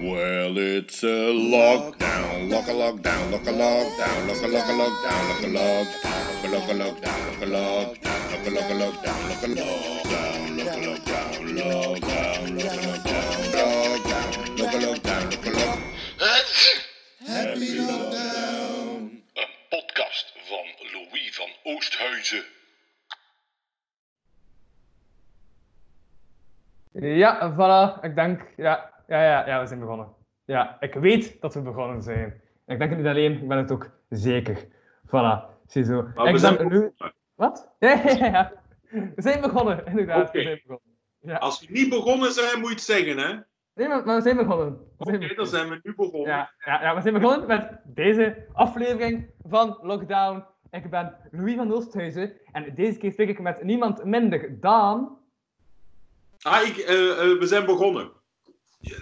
Well, it's a lockdown, lock a lockdown, lock a lockdown, lock a lock a lockdown, lock a lockdown, lock a lockdown, lock a lockdown, lock a lock a lockdown, lock a lockdown, lock a lockdown, lockdown, lock a lockdown, lockdown, lock a lockdown, lock a lock. Happy lockdown. Een podcast van Louis van Oosthuizen. Ja, voilà. Ik denk, ja, ja, ja, ja, we zijn begonnen. Ja, ik weet dat we begonnen zijn. Ik denk het niet alleen, ik ben het ook zeker. Voilà, ziezo. Maar we ik zijn ben nu... Wat? Ja, ja, ja. We zijn begonnen, inderdaad. Oké. We zijn begonnen. Ja. Als we niet begonnen zijn, moet je het zeggen, hè? Oké, Nee, maar, maar we zijn begonnen. Zijn dan zijn we nu begonnen. Ja, ja, ja, we zijn begonnen met deze aflevering van Lockdown. Ik ben Louis van Oosthuizen en deze keer spreek ik met niemand minder dan... Ah, ik, eh, eh, we zijn begonnen.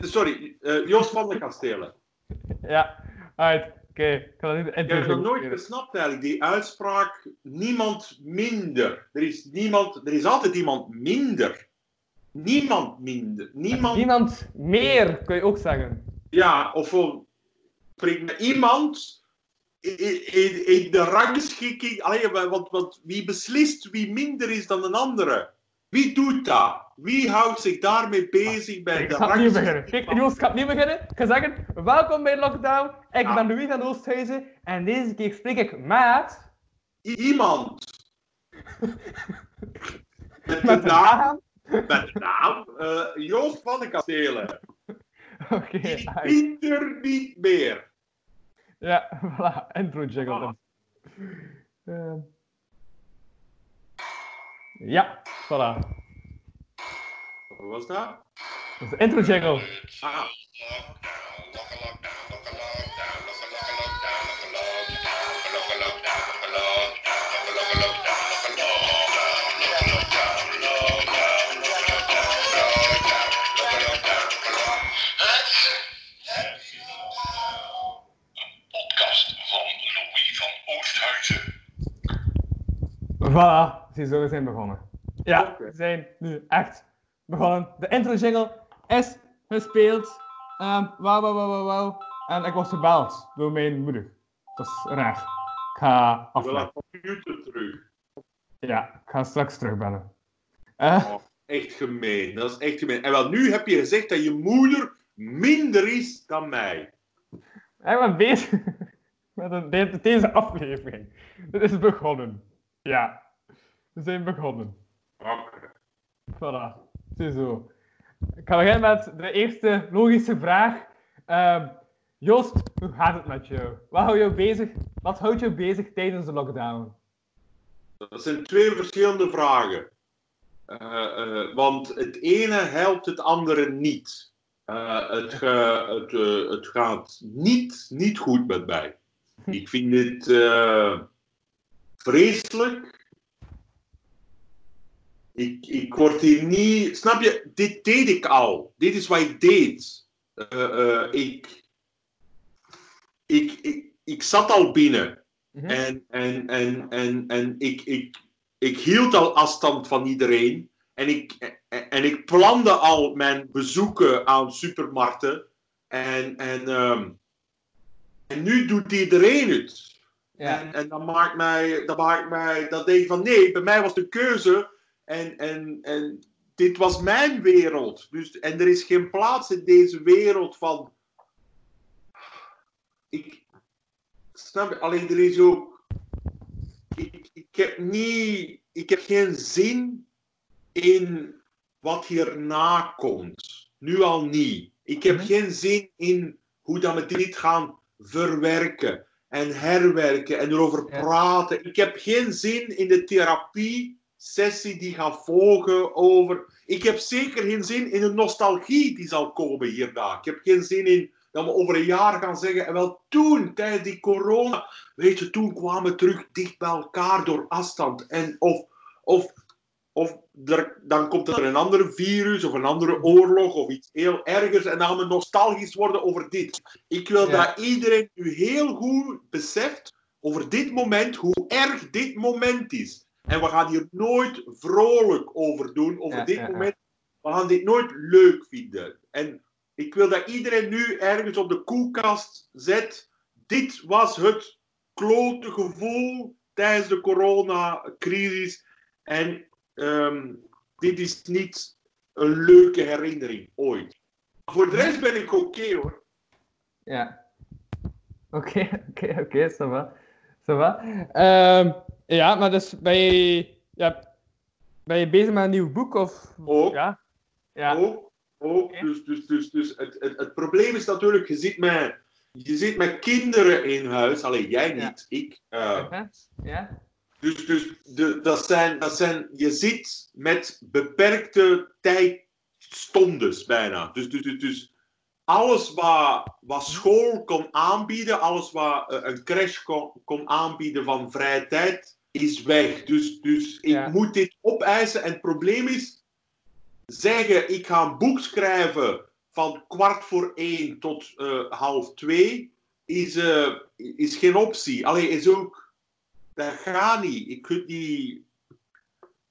Sorry, eh, Joost van der Kastelen. Ja, uit. Oké, ik niet Ik heb nog nooit gesnapt eigenlijk, die uitspraak, niemand minder. Er is, niemand, er is altijd iemand minder. Niemand minder. Niemand, Niemand meer, kun je ook zeggen. ja, of met iemand in, in, in de rangschikking. Allee, want, want wie beslist wie minder is dan een andere? Wie doet dat? Wie houdt zich daarmee bezig bij Ik de ga opnieuw beginnen. Kijk, Joost, ik ga opnieuw beginnen. Ik ga zeggen, welkom bij Lockdown. Ik Ja. ben Louis van Oosthuizen en deze keer spreek ik met... Iemand. Met de Met de naam, naam. met de naam eh, Joost van de Kastelen. Oké, minder niet meer. Ja, voilà. Intro jingle. dan. Eh. Ja, voilà. Wat was dat? Dat is de intro jingle. Ah, Podcast van Louis van Oosthuizen. Voilà, ziezo, we zijn begonnen. Ja, we zijn nu echt begonnen. De intro jingle is gespeeld. Ehm wauw, wauw, wauw, wauw. En ik was gebeld door mijn moeder. Dat is raar. Ik ga ik wil computer terug. Ja, ik ga straks terugbellen. Eh, Oh, echt gemeen. Dat is echt gemeen. En wel, nu heb je gezegd dat je moeder minder is dan mij. ik ben bezig met een, deze aflevering. Het is begonnen. Ja, we zijn begonnen. Oké. Voilà, ziezo. Ik ga beginnen met de eerste logische vraag. Ehm, Joost, hoe gaat het met jou? Wat houdt jou bezig, wat houdt jou bezig tijdens de lockdown? Dat zijn twee verschillende vragen. Eh, eh, want het ene helpt het andere niet. Eh, het, het, het gaat niet, niet goed met mij. Ik vind dit vreselijk. Ik, ik word hier niet. Snap je? Dit deed ik al. Dit is wat ik deed. Eh, eh, ik, ik, ik, ik zat al binnen. Mhm. En, en, en, en, en ik, ik, ik hield al afstand van iedereen. En ik, en, ik plande al mijn bezoeken aan supermarkten. En, en, ehm, en nu doet iedereen het. Ja. En, en dat maakt mij, dat maakt mij, dat denk ik van nee, bij mij was de keuze. En, en, en dit was mijn wereld. Dus, en er is geen plaats in deze wereld van. Ik. Snap je? Alleen er is ook. Ik, ik heb niet. Ik heb geen zin in wat hierna komt. Nu al niet. Ik heb Mhm. geen zin in hoe dat we dit gaan verwerken en herwerken en erover praten. Ik heb geen zin in de therapie-sessie die gaat volgen over. Ik heb zeker geen zin in de nostalgie die zal komen hierna. Ik heb geen zin in dat we over een jaar gaan zeggen. En wel toen, tijdens die corona, weet je, toen kwamen we terug dicht bij elkaar door afstand. En of, of, of er, dan komt er een ander virus of een andere oorlog of iets heel ergers. En dan gaan we nostalgisch worden over dit. Ik wil Ja. dat iedereen nu heel goed beseft over dit moment, hoe erg dit moment is. En we gaan hier nooit vrolijk over doen, over Ja, dit ja, moment. We gaan dit nooit leuk vinden. En Ik wil dat iedereen nu ergens op de koelkast zet. Dit was het klote gevoel tijdens de coronacrisis. En ehm, dit is niet een leuke herinnering, ooit. Voor de rest ben ik oké hoor. Ja. Oké, oké, oké, ça va. Ça va. Ehm, ja, maar dus ben je, ja, ben je bezig met een nieuw boek of? Ook. Ja. Ja. Ook, ook. Dus, dus, dus, dus het, het, het probleem is natuurlijk, je zit met, je zit met kinderen in huis. Alleen jij Ja. niet, ik. Ja. Ja. Dus, dus de, dat zijn, dat zijn, je zit met beperkte tijdstondes bijna. Dus, dus, dus, dus alles wat, wat school kon aanbieden, alles wat eh, een crash kon, kon aanbieden van vrije tijd, is weg. Dus, dus ik Ja. moet dit opeisen. En het probleem is, zeggen ik ga een boek schrijven van kwart voor één tot eh, half twee, is, eh, is geen optie. Alleen is ook dat gaat niet. Ik kunt niet.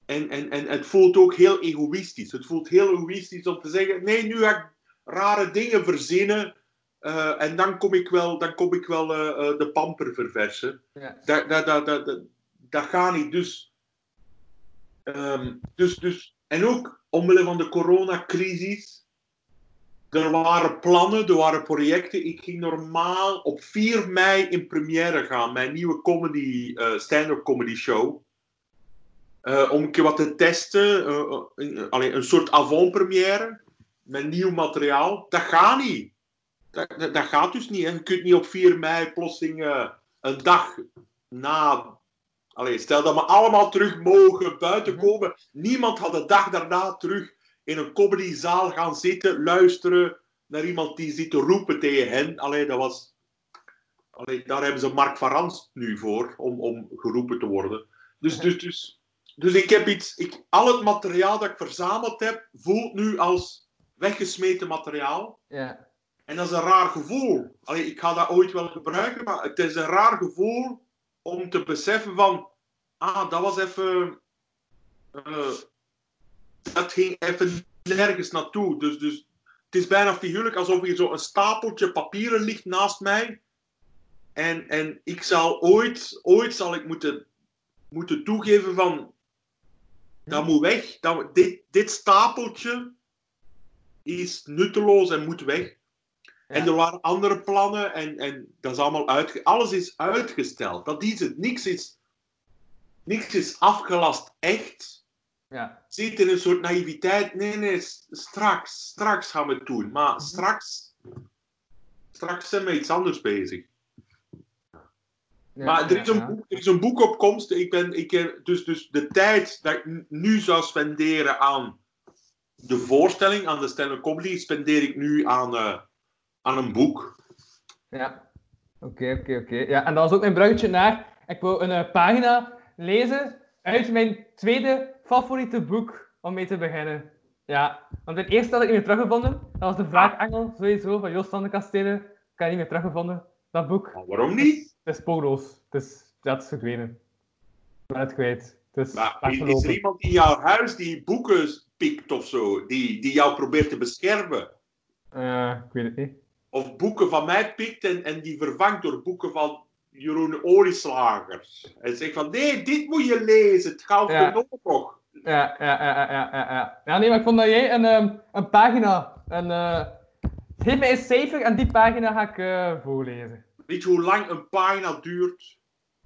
En, en, en het voelt ook heel egoïstisch. Het voelt heel egoïstisch om te zeggen: nee, nu ga ik rare dingen verzinnen. eh, en dan kom ik wel, dan kom ik wel de pamper verversen. Ja. Dat, dat, dat, dat, dat, gaat niet. Dus, ehm, dus, dus, en ook omwille van de coronacrisis. Er waren plannen, er waren projecten. Ik ging normaal op 4 mei in première gaan. Mijn nieuwe comedy, eh, stand-up comedy show. Eh, om een keer wat te testen. eh, eh, allee, een soort avant-première. Met nieuw materiaal. Dat gaat niet. Dat, dat, gaat dus niet. Je kunt niet op 4 mei plotseling een dag na. Allee, stel dat we allemaal terug mogen buiten Mhm. komen. Niemand had de dag daarna terug in een comedyzaal gaan zitten, luisteren naar iemand die zit te roepen tegen hen. Allee, dat was... Allee, daar hebben ze Mark van Rans nu voor, om, om geroepen te worden. Dus, dus, dus, dus ik heb iets... Ik, al het materiaal dat ik verzameld heb, voelt nu als weggesmeten materiaal. Ja. En dat is een raar gevoel. Allee, ik ga dat ooit wel gebruiken, maar het is een raar gevoel om te beseffen van... Ah, dat was even... eh, dat ging even nergens naartoe. Dus, dus het is bijna figuurlijk alsof hier zo een stapeltje papieren ligt naast mij. En, en ik zal ooit, ooit zal ik moeten, moeten toegeven van... Dat moet weg. Dat, dit, dit stapeltje is nutteloos en moet weg. En er waren andere plannen en, en dat is allemaal uitge... Alles is uitgesteld. Dat is het. Niks is, niks is afgelast echt. Ja. Zit in een soort naïviteit. Nee, nee, straks. Straks gaan we het doen. Maar straks... Straks zijn we iets anders bezig. Ja, maar er is, een boek, er is een boek op komst. Ik ben, ik, eh, dus, dus de tijd dat ik nu zou spenderen aan de voorstelling, aan de stand-up comedy, spendeer ik nu aan, eh, aan een boek. Ja. Oké, oké, oké. Ja, en dat was ook mijn bruggetje naar... Ik wil een eh, pagina lezen uit mijn tweede favoriete boek om mee te beginnen. Ja, want het eerste had ik niet meer teruggevonden. Dat was de Wraakengel, sowieso, van Joost van de Kastelen. Ik heb niet meer teruggevonden, dat boek. Maar waarom niet? Het is spoorloos. Het is, ja, het is verdwenen. Ik ben het kwijt. Het is Maar is, er iemand in jouw huis die boeken pikt of zo? Die, die jou probeert te beschermen? Eh, ik weet het niet. Of boeken van mij pikt en, en die vervangt door boeken van Jeroen Olieslagers. En zegt van, nee, dit moet je lezen. Het gaat Ja. oorlog. Ja, ja, ja, ja, ja, ja, nee, maar ik vond dat jij een, ehm, een pagina, een, eh, geef mij een cijfer en die pagina ga ik eh, voorlezen. Weet je hoe lang een pagina duurt?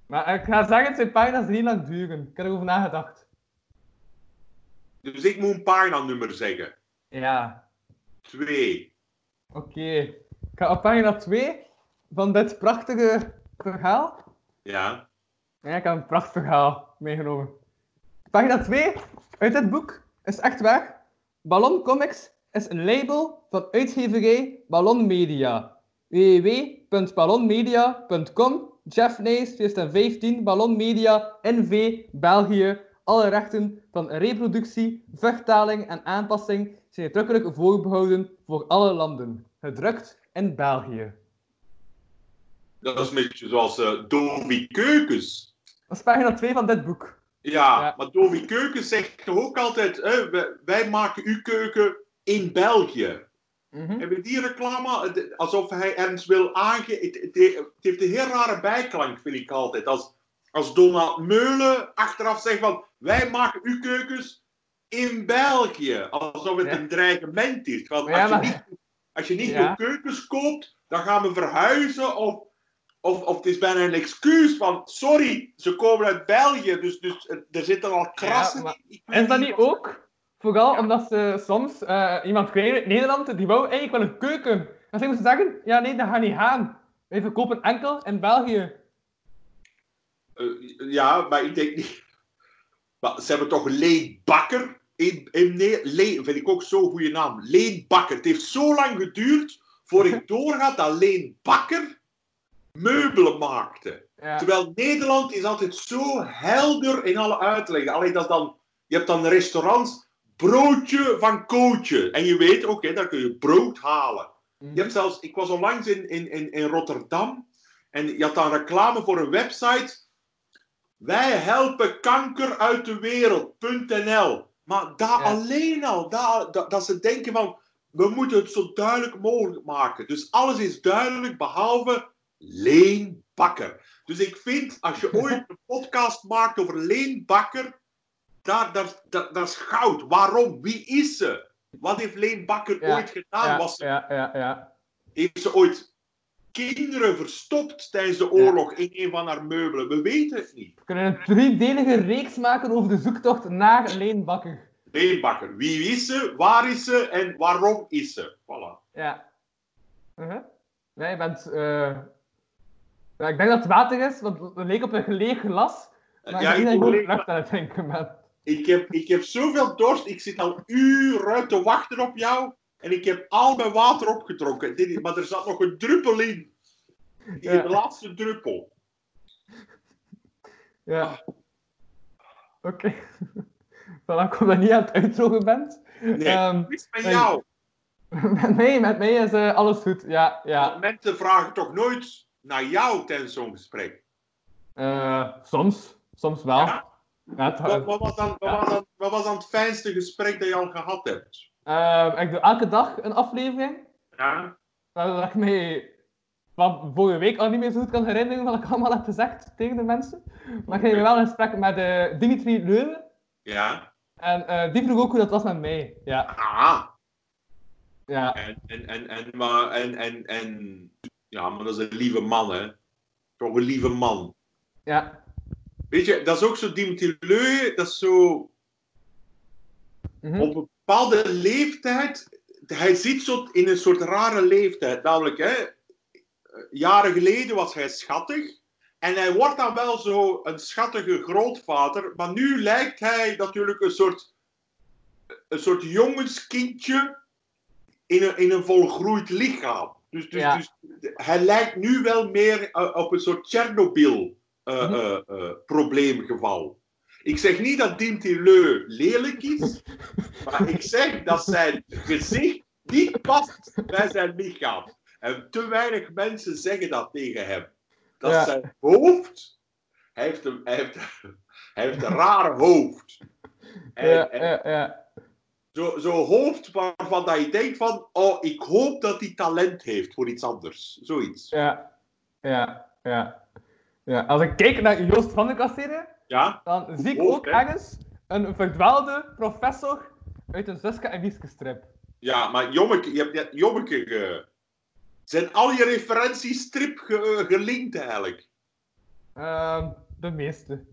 Maar ik ga zeggen, het zijn pagina's die niet lang duren. Ik heb erover nagedacht. Dus ik moet een paginanummer zeggen. Ja, Twee. oké. Ik ga op pagina 2 van dit prachtige verhaal. Ja. Ja, ik heb een prachtig verhaal meegenomen. Pagina 2 uit dit boek is echt waar. Ballon Comics is een label van uitgeverij Ballon Media. www.ballonmedia.com Jeff Nijs, 2015, Ballon Media, NV, België. Alle rechten van reproductie, vertaling en aanpassing zijn uitdrukkelijk voorbehouden voor alle landen. Gedrukt in België. Dat is een beetje zoals eh Dovi Keukens. Dat is pagina 2 van dit boek. Ja, Ja. maar Dovi Keukens zegt toch ook altijd, hè, wij, wij maken uw keuken in België. Mhm. Heb je die reclame? Alsof hij ergens wil aange... Het, het- het heeft een heel rare bijklank, vind ik altijd. Als, als Donald Meulen achteraf zegt van... Wij maken uw keukens in België. Alsof het Ja. een dreigement is. Want Ja, als, je maar- niet, als je niet Ja. uw keukens koopt, dan gaan we verhuizen. Of, of, of het is bijna een excuus van... Sorry, ze komen uit België. Dus, dus er- er zitten al krassen maar- weet Is dat niet ook? Vooral omdat ze soms eh, iemand krijgen uit Nederland die wou eigenlijk wel een keuken. Dan ze moesten zeggen, ja nee, dat gaat niet gaan. Wij verkopen enkel in België. Eh, ja, maar ik denk niet. Maar ze hebben toch Leen Bakker Ne- Leen, vind ik ook zo'n goede naam. Leen Bakker. Het heeft zo lang geduurd voor ik doorga dat Leen Bakker meubelen maakte. Ja. Terwijl Nederland is altijd zo helder in alle uitleggen. Alleen dat dan, je hebt dan restaurants, broodje van Kootje. En je weet, oké, daar kun je brood halen. Mhm. Je hebt zelfs, ik was onlangs in, in, in, in Rotterdam en je had dan reclame voor een website. Wij helpen kanker uit de wereld.nl. Maar daar Ja. alleen al, daar, dat, dat ze denken van, we moeten het zo duidelijk mogelijk maken. Dus alles is duidelijk behalve Leen Bakker. Dus ik vind, als je ooit een podcast maakt over Leen Bakker, daar, daar, daar, dat is goud. Waarom? Wie is ze? Wat heeft Leen Bakker Ja. ooit gedaan? ja, Was ze ja, ja, ja. heeft ze ooit kinderen verstopt tijdens de oorlog in een van haar meubelen? We weten het niet. We kunnen een driedelige reeks maken over de zoektocht naar Leen Bakker. Leenbakker. Wie is ze? Waar is ze? En waarom is ze? Voilà. Ja. Uh Nee, je bent... eh, ja, ik denk dat het water is, want het leek op een geleeg glas. Maar Ja, ik denk dat je aan het drinken bent. ik, heb, ik heb zoveel dorst. Ik zit al uren te wachten op jou. En ik heb al mijn water. Dit is- Maar er zat nog een druppel in. Die Ja. De laatste druppel. Ja. Oké. Voilà, ik hoop dat je niet aan het uitdrogen bent. Nee, het met nee. jou? met, mij, met mij is eh, alles goed. Ja, ja. Want Mensen vragen toch nooit naar jou tijdens zo'n gesprek? Eh, soms. Soms wel. Ja? Ja, het- Wat, wat, was dan, wat, Ja. was dan, wat was dan het fijnste gesprek dat je al gehad hebt? Ehm, ik doe elke dag een aflevering. Ja? Waar ik mij van vorige week al niet meer zo goed kan herinneren wat ik allemaal heb gezegd tegen de mensen. Maar ik ging wel een gesprek met eh, Dimitri Leuven. Ja? En eh, die vroeg ook hoe dat was met mij. Ja, Ah, ja. en, en, en, en, maar, en, en, en, ja, maar dat is een lieve man, hè? Toch een lieve man. ja. Weet je, dat is ook zo Dimitri Leu, dat is zo Mhm. op een bepaalde leeftijd. Hij zit zo in een soort rare leeftijd. Namelijk, hè, jaren geleden was hij schattig. En hij wordt dan wel zo een schattige grootvader. Maar nu lijkt hij natuurlijk een soort, een soort jongenskindje in een, in een volgroeid lichaam. Dus, dus, Ja. dus hij lijkt nu wel meer eh, op een soort Tsjernobyl eh, Mhm. Ik zeg niet dat Dimitri Leu lelijk is, maar ik zeg dat zijn gezicht niet past bij zijn lichaam. En te weinig mensen zeggen dat tegen hem. Dat Ja. zijn hoofd, hij heeft een, hij heeft, hij heeft een rare hoofd. En, Ja, ja, ja. Zo'n zo hoofd waarvan dat je denkt van, oh, ik hoop dat hij talent heeft voor iets anders. Zoiets. Ja, ja, ja. ja. Als ik kijk naar Joost van de Kasteren, Ja? dan zie ik Hoofd, ook ergens een verdwaalde professor uit een Suske en Wiske strip. Ja, maar Jommeke, je hebt net Jommeke ge... Zijn al je referenties strip ge- eh, gelinkt eigenlijk? Ehm, de meeste.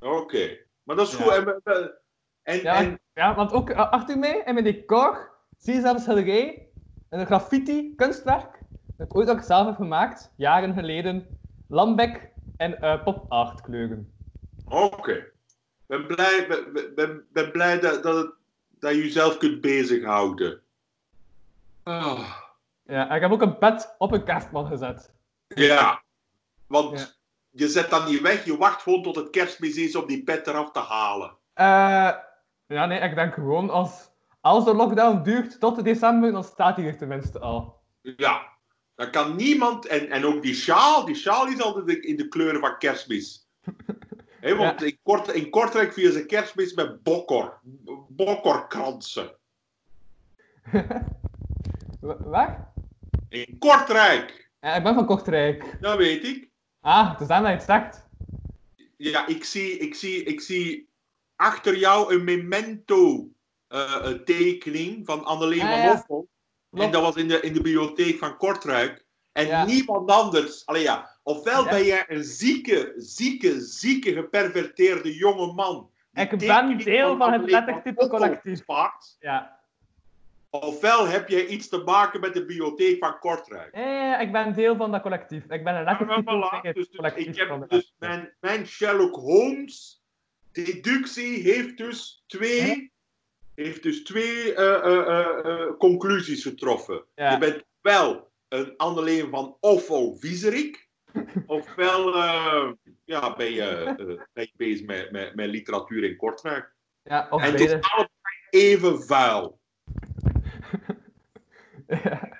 Oké. Maar dat is Ja. goed. En, en, Ja, en, ja, want ook eh, achter mij in mijn decor zie je zelfs schilderij, een graffiti kunstwerk, dat ik ooit ook zelf heb gemaakt, jaren geleden, Lambeck en eh pop art kleuren. Oké. ben blij, ben, ben- ben, blij dat, dat, het- dat je jezelf kunt bezighouden. Ah. Ja, ik heb ook een pet op een kerstman gezet. Ja. Want Ja. je zet dat niet weg. Je wacht gewoon tot het kerstmis is om die pet eraf te halen. Eh, ja, nee, ik denk gewoon als, als de lockdown duurt tot december, dan staat hij er tenminste al. Ja. Dan kan niemand... En, en ook die sjaal. Die sjaal is altijd in de kleuren van kerstmis. Hé, want in, Kort, in Kortrijk vieren ze kerstmis met bokkor. Bokkorkransen. Wa- Waar? In Kortrijk. Ja, ik ben van Kortrijk. Dat weet ik. Ah, het is aan dat je het zegt. Ja, ik zie, ik zie, ik zie achter jou een memento eh, eh, tekening van Anneleen Ah, van ja. Hoffel. En dat was in de, in de bibliotheek van Kortrijk. En niemand anders. Allee ja, ofwel Ja. ben jij een zieke, zieke, zieke, geperverteerde jonge man. Ik ben deel van het. Hoffel spaart. Ja. Ofwel heb jij iets te maken met de bibliotheek van Kortrijk. Eh, ik ben deel van dat collectief. Ik ben een lettertype voilà. Dus, dus collectief ik heb dus mijn, mijn Sherlock Holmes deductie heeft dus twee, heeft dus twee eh, eh, conclusies getroffen. Ja. Je bent wel een Anneleen van Offo Wieserik, ofwel eh, ja, ben, je, eh, ben je bezig met, met, met literatuur in Kortrijk. Ja, en het is allebei even vuil. Ja.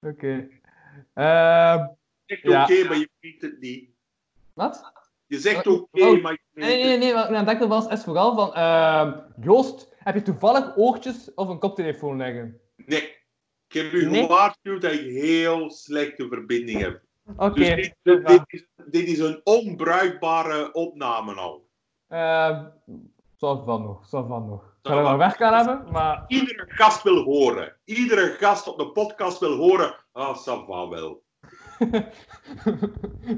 Oké. Ehm, Je zegt Ja. oké, maar je meent het niet. wat? Je zegt Oh, oké, oh. maar je meent Nee, nee, nee. Wat ik denken was, is vooral van... ehm, Joost, heb je toevallig oortjes of een koptelefoon liggen? Nee. Ik heb u Nee? gewaarschuwd dat ik heel slechte verbinding heb. Oké. Dus dit, dit, is, dit is een onbruikbare opname al. Zal van nog, zal van nog. Zal van. wel weg gaan hebben, maar... Iedere gast wil horen. Iedere gast op de podcast wil horen. Ah, ça va wel.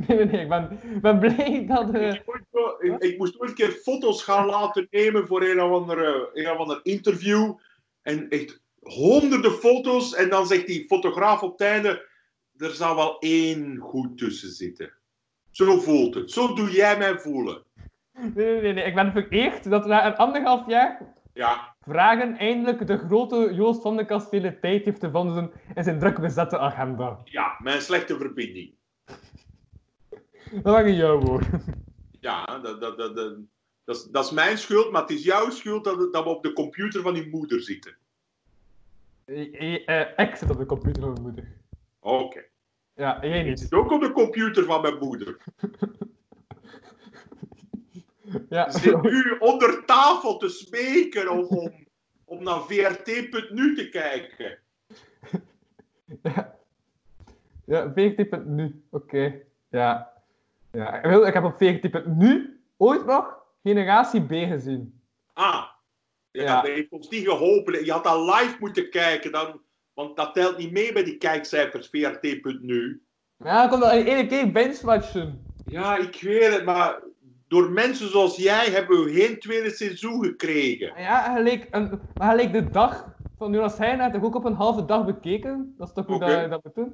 nee, nee, nee. Ik ben, ben blij dat... Ik, moest zo- ik, ik moest ooit een keer foto's gaan laten nemen voor een of ander, een of ander interview. En echt honderden foto's. En dan zegt die fotograaf op het einde... Er zal wel één goed tussen zitten. Zo voelt het. Zo doe jij mij voelen. Nee, nee, nee. Ik ben vereerd dat na een anderhalf jaar Ja, vragen eindelijk de grote Joost van de Kastelen tijd heeft gevonden in zijn druk bezette agenda. ja, mijn slechte verbinding. Dat waren jouw woorden. Ja, dat, dat, dat, dat, dat, is, dat is mijn schuld, maar het is jouw schuld dat, dat we op de computer van die moeder zitten. Eh, eh, ik zit op de computer van mijn moeder. Oké. Ja, jij Ik niet. zit ook op de computer van mijn moeder. Ja, zit nu onder tafel te smeken om, om, om naar VRT.nu te kijken. ja. ja VRT.nu. Oké. Ja. ja. Ik heb op VRT.nu ooit nog Generatie B gezien. Ah, ja, Ja. dat heeft ons niet geholpen. Je had dat live moeten kijken, dan, want dat telt niet mee bij die kijkcijfers VRT.nu. Ja, wel in één keer binge-watchen. Ja, ik weet het, maar door mensen zoals jij hebben we geen tweede seizoen gekregen. Ja, gelijk, een, maar gelijk de dag van Jonas Heijnen heb ik ook op een halve dag bekeken. Dat is toch hoe dat dat moet doen?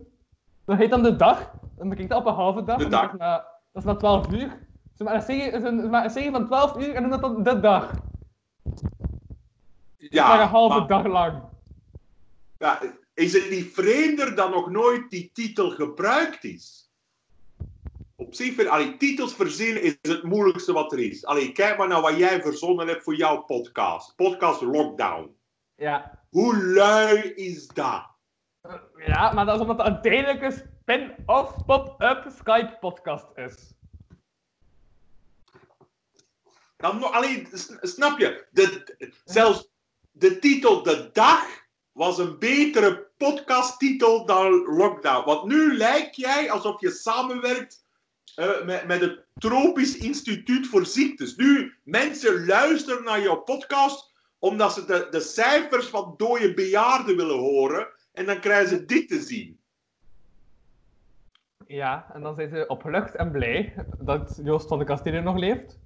Dat heet dan de dag. Dan bekijk ik dat op een halve dag. De en dat dag. is na- Dat is na 12 uur. Ze maken een serie, een van 12 uur en doen dat dan de dag. Ja, maar een halve maar- dag lang. Ja, is het niet vreemder dan nog nooit die titel gebruikt is? Op zich, vind- allee, titels verzinnen is het moeilijkste wat er is. Allee, kijk maar naar wat jij verzonnen hebt voor jouw podcast. Podcast Lockdown. Ja. Hoe lui is dat? Ja, maar dat is omdat het een tijdelijke spin-off pop-up Skype-podcast is. Dan allee, snap je? De, zelfs de titel De Dag was een betere podcasttitel dan Lockdown. Want nu lijkt jij alsof je samenwerkt eh, met, met het Tropisch Instituut voor Ziektes. Nu, mensen luisteren naar jouw podcast omdat ze de, de cijfers van dode bejaarden willen horen. En dan krijgen ze dit te zien. Ja, en dan zijn ze opgelucht en blij dat Joost van de Kastelen nog leeft.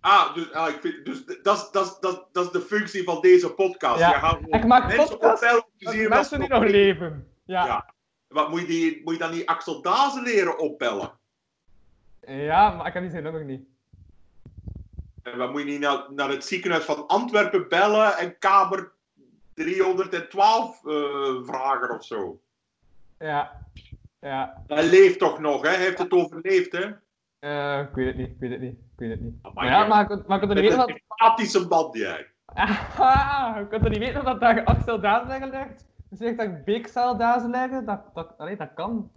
Ah, dus, ah, ik vind, dus dat, is- dat, dat, dat is de functie van deze podcast. Ja, Je gaat ik maak mensen zien wat mensen die nog nog leven. Ja. Ja. Wat, moet, je die, moet je dan niet Axel Dazen leren opbellen? ja, maar ik heb die zijn nummer niet. En wat moet je niet naar, naar het ziekenhuis van Antwerpen bellen en kamer 312 eh, vragen of zo? Ja. Ja. Hij leeft toch nog, hè? Hij heeft het overleefd, hè? Eh, ik weet het niet, ik weet het niet, weet het niet. Maar Maar ja, maar ik, maar ik kon er niet weten dat... empathische band, jij. Aha, ik kon er niet weten dat daar Axel Dazen liggen ligt. Dus zegt dat ik Beekzaal Dazen liggen, dat, dat, allee, dat kan.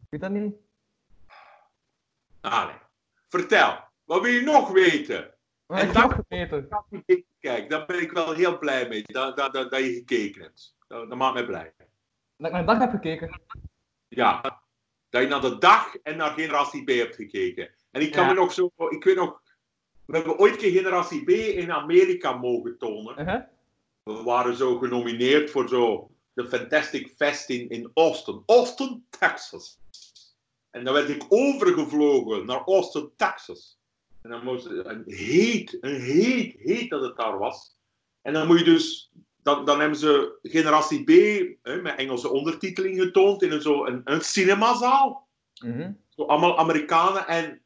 Ik weet dat niet. Allee. Vertel, wat wil je nog weten? Maar En nog geweten. Kijk, daar ben ik wel heel blij mee dat, dat, dat, dat je gekeken hebt. Dat, dat maakt mij blij. Dat ik naar de dag heb gekeken. Ja. Dat je naar de dag en naar Generatie B hebt gekeken. En ik kan Ja. me nog zo... Ik weet nog... We hebben ooit een keer Generatie B in Amerika mogen tonen. Uh-huh. We waren zo genomineerd voor zo de Fantastic Fest in, in Austin. Austin, Texas. En dan werd ik overgevlogen naar Austin, Texas. En dan moest een heet, een heet, heet dat het daar was. En dan moet je dus, dan, dan hebben ze generatie B hè, met Engelse ondertiteling getoond in een, zo een, een cinemazaal. Mhm. Zo allemaal Amerikanen. En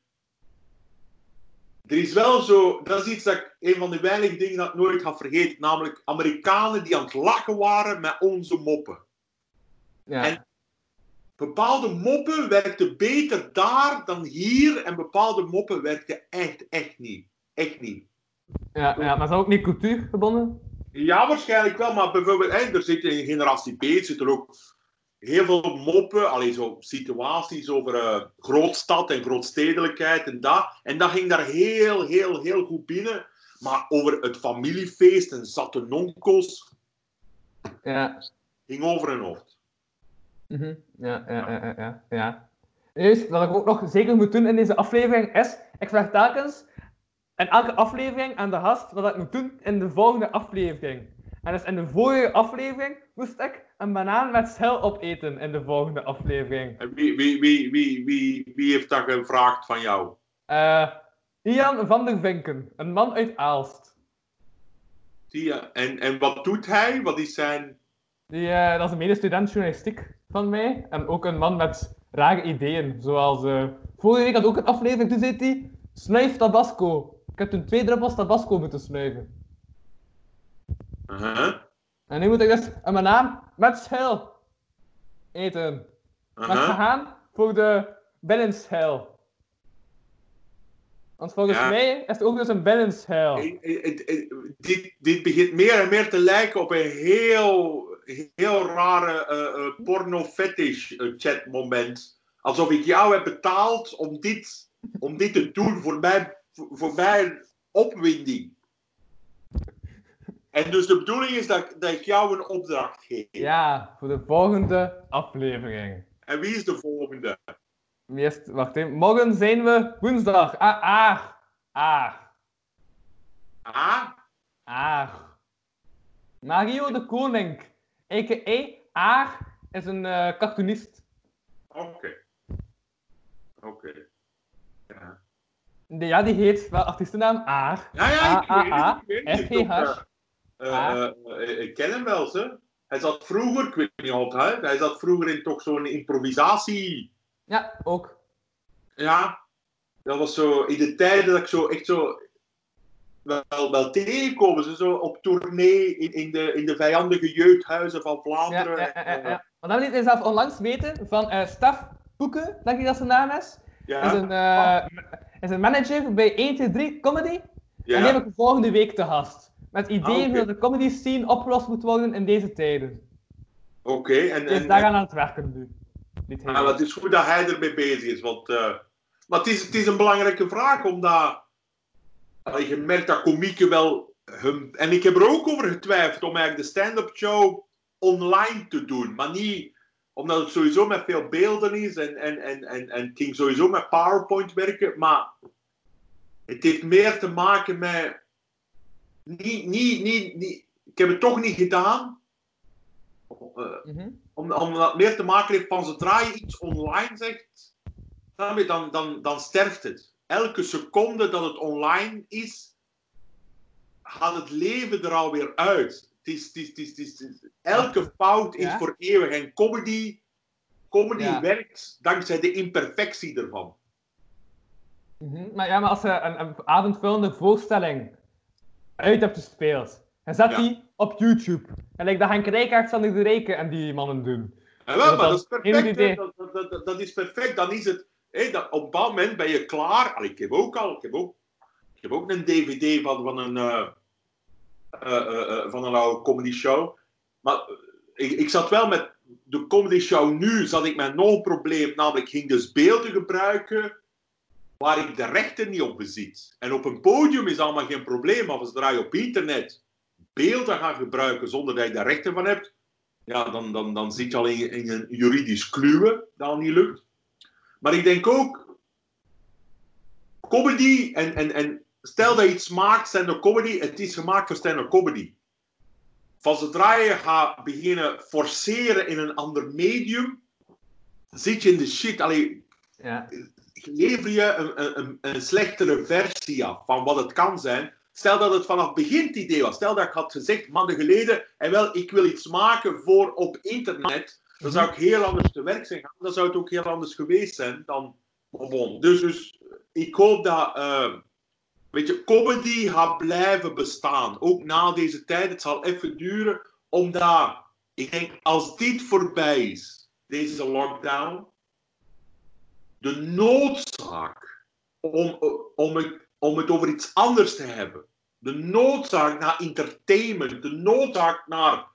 er is wel zo, dat is iets dat ik, een van de weinige dingen dat ik nooit ga vergeten. Namelijk Amerikanen die aan het lachen waren met onze moppen. Ja. En- Bepaalde moppen werkten beter daar dan hier. En bepaalde moppen werkten echt, echt niet. Echt niet. Ja, ja, maar is dat ook niet cultuurgebonden? Ja, waarschijnlijk wel, maar bijvoorbeeld, hè, er zit in generatie B zitten er ook heel veel moppen, alleen zo situaties over eh, grootstad en grootstedelijkheid en dat. En dat ging daar heel, heel, heel goed binnen. Maar over het familiefeest en zatte nonkels Ja. ging over en hoofd. Mhm. Ja, ja, ja, ja, ja, ja. Juist, wat ik ook nog zeker moet doen in deze aflevering is, ik vraag telkens in elke aflevering aan de gast wat ik moet doen in de volgende aflevering. En dus in de vorige aflevering moest ik een banaan met schil opeten in de volgende aflevering. Wie, wie, wie, wie, wie, wie heeft dat gevraagd van jou? Eh Ian van der Vinken, een man uit Aalst. Zie je? En, en wat doet hij? Wat is zijn... Die, eh, dat is een medestudent journalistiek van mij. En ook een man met rare ideeën. Zoals, eh, vorige week had ook een aflevering, toen zei hij, snuif tabasco. Ik heb toen twee druppels tabasco moeten snuiven. Uh-huh, En nu moet ik dus een banaan met schil eten. Maar gaan voor de binnenschil. Want volgens Ja. mij is het ook dus een binnenschil. Dit, dit begint meer en meer te lijken op een heel, heel rare eh, porno-fetish eh, chatmoment. Alsof ik jou heb betaald om dit, om dit te doen voor mijn, voor, voor mijn opwinding. En dus de bedoeling is dat, ik- dat ik jou een opdracht geef. Ja, voor de volgende aflevering. En wie is de volgende? Eerst, wacht even. Morgen zijn we woensdag. Ah. Aag. Ah? Aag. Mario de Koning. A.k.a. Aag is een eh, cartoonist. Oké. Oké. Ja. Die, ja, die heet wel artiestennaam Aag. Ja, ja, ik weet het. FGH. Eh, eh, eh, ik ken hem wel, ze. Hij zat vroeger, ik weet niet altijd, hij zat vroeger in toch zo'n improvisatie. Ja, ook. Ja, dat was zo in de tijden dat ik zo echt zo wel, wel tegenkomen. Ze zo op tournee in, in, de, in de vijandige jeugdhuizen van Vlaanderen. ja, ja, ja, En, ja. Maar dan liet hij zelf onlangs weten van eh Staf Poeken, denk ik dat zijn naam is. ja, Is, een, eh, is een manager bij 123 Comedy. ja. En die heb ik volgende week te gast. Met ideeën Ah, hoe de comedy scene opgelost moet worden in deze tijden. Oké, en, is en, daaraan aan het werken nu. Ah, het is goed dat hij ermee bezig is. Want, eh, maar het is, het is een belangrijke vraag, omdat allee, je merkt dat komieken wel. Hun, en ik heb er ook over getwijfeld om eigenlijk de stand-up show online te doen. Maar niet omdat het sowieso met veel beelden is en, en, en, en, en het ging sowieso met PowerPoint werken. Maar het heeft meer te maken met. Niet, niet, niet, niet, ik heb het toch niet gedaan. Eh, Mhm. om, omdat het meer te maken heeft van zodra je iets online zegt, je, dan, dan, dan sterft het. Elke seconde dat het online is, gaat het leven er alweer uit. Het is, het is, het is, het is, het is- elke fout is Ja? voor eeuwig. En comedy, comedy Ja. werkt dankzij de imperfectie ervan. Mhm. Maar ja, maar als je een, een avondvullende voorstelling uit hebt gespeeld, en zet Ja. die op YouTube. En like, dat gaan Krijkaard aan de Reken en die mannen doen. En wel, Dat maar dat is perfect. Dat, dat, dat, dat is perfect. Dan is het. hé, dat, op een bepaald moment ben je klaar. Allee, ik heb ook al. Ik heb ook, ik heb ook een DVD van, van, een, eh, eh, eh, van een oude comedy show. Maar ik, ik zat wel met de comedy show nu. Zat ik met nog een probleem. Namelijk, ik ging dus beelden gebruiken. Waar ik de rechten niet op bezit. En op een podium is allemaal geen probleem. Maar zodra je op internet beelden gaat gebruiken zonder dat je daar rechten van hebt, ja, dan, dan, dan zit je al in, een juridisch kluwen dat al niet lukt. Maar ik denk ook, comedy, en, en, en stel dat je iets maakt, stand-up comedy, het is gemaakt voor stand-up comedy. Van zodra je gaat beginnen forceren in een ander medium, zit je in de shit. Allee, Ja. Lever je een, een, slechtere versie af van wat het kan zijn. Stel dat het vanaf begin het idee was. Stel dat ik had gezegd, maanden geleden, en wel, ik wil iets maken voor op internet. Dan zou ik heel anders te werk zijn gaan. Dan zou het ook heel anders geweest zijn dan... Bon. Dus, dus ik hoop dat... eh, weet je, comedy gaat blijven bestaan. Ook na deze tijd. Het zal even duren. Omdat, ik denk, als dit voorbij is, deze lockdown, de noodzaak om, om, het, om het over iets anders te hebben. De noodzaak naar entertainment, de noodzaak naar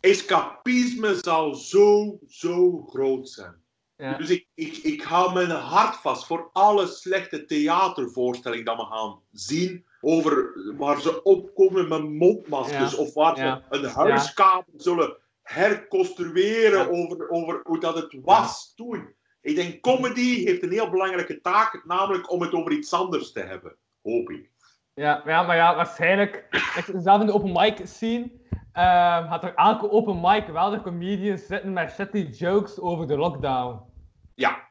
escapisme zal zo, zo groot zijn. Ja. Dus ik, ik, ik hou mijn hart vast voor alle slechte theatervoorstellingen dat we gaan zien. Over waar ze opkomen met mondmaskers. Ja. Of waar Ja. ze een huiskamer zullen herconstrueren over, over hoe dat het was toen. Ik denk, comedy heeft een heel belangrijke taak, namelijk om het over iets anders te hebben. Hoop ik. Ja, ja, maar ja, waarschijnlijk, ik, zelf in de open mic scene, ehm had er elke open mic wel de comedians zitten met shitty jokes over de lockdown. Ja.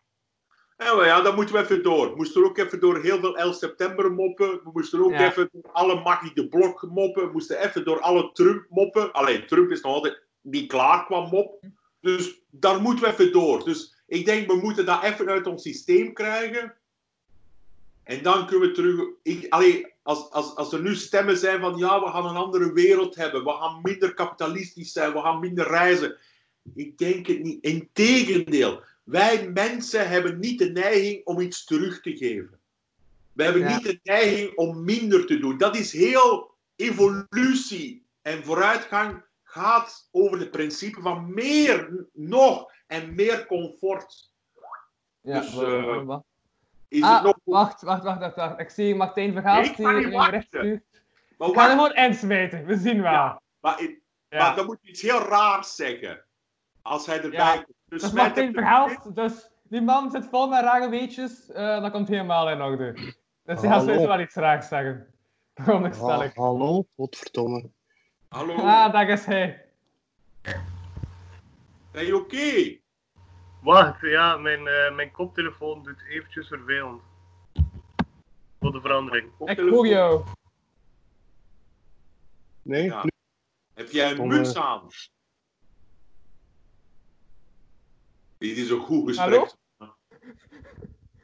En ja, dan moeten we even door. We moesten ook even door heel veel 11 september moppen. We moesten ook Ja. even door alle Maggie de Blok moppen. We moesten even door alle Trump moppen. Alleen Trump is nog altijd niet klaar qua mop. Dus daar moeten we even door. Dus ik denk, we moeten dat even uit ons systeem krijgen. En dan kunnen we terug. Ik, allee, als, als, als er nu stemmen zijn van ja, we gaan een andere wereld hebben. We gaan minder kapitalistisch zijn. We gaan minder reizen. Ik denk het niet. Integendeel. Wij mensen hebben niet de neiging om iets terug te geven. We hebben Ja. niet de neiging om minder te doen. Dat is heel evolutie en vooruitgang gaat over het principe van meer nog en meer comfort. Ja, Dus, eh, Is Ah, het nog... wacht, wacht, wacht, wacht, wacht. Ik zie Martijn wachten. recht stuurt. Maar, Ik ga hem gewoon insmijten, we zien wel. Ja. maar, ik- Ja. maar dan moet je iets heel raars zeggen. Als hij erbij Ja. komt. Dus Dat smijt Martijn dus die man zit vol met rare weetjes, eh dat komt helemaal in orde. Dus die gaat sowieso wel iets raars zeggen. Veronderstel Ha- ik. hallo, godverdomme. Hallo, Ah, daar is hij. ben je oké? Wacht, ja, mijn, eh, mijn koptelefoon doet eventjes vervelend. Voor de verandering. Ik hoor jou. Nee, Ja. Heb jij een muts aan? Dit is een goed gesprek. Hallo?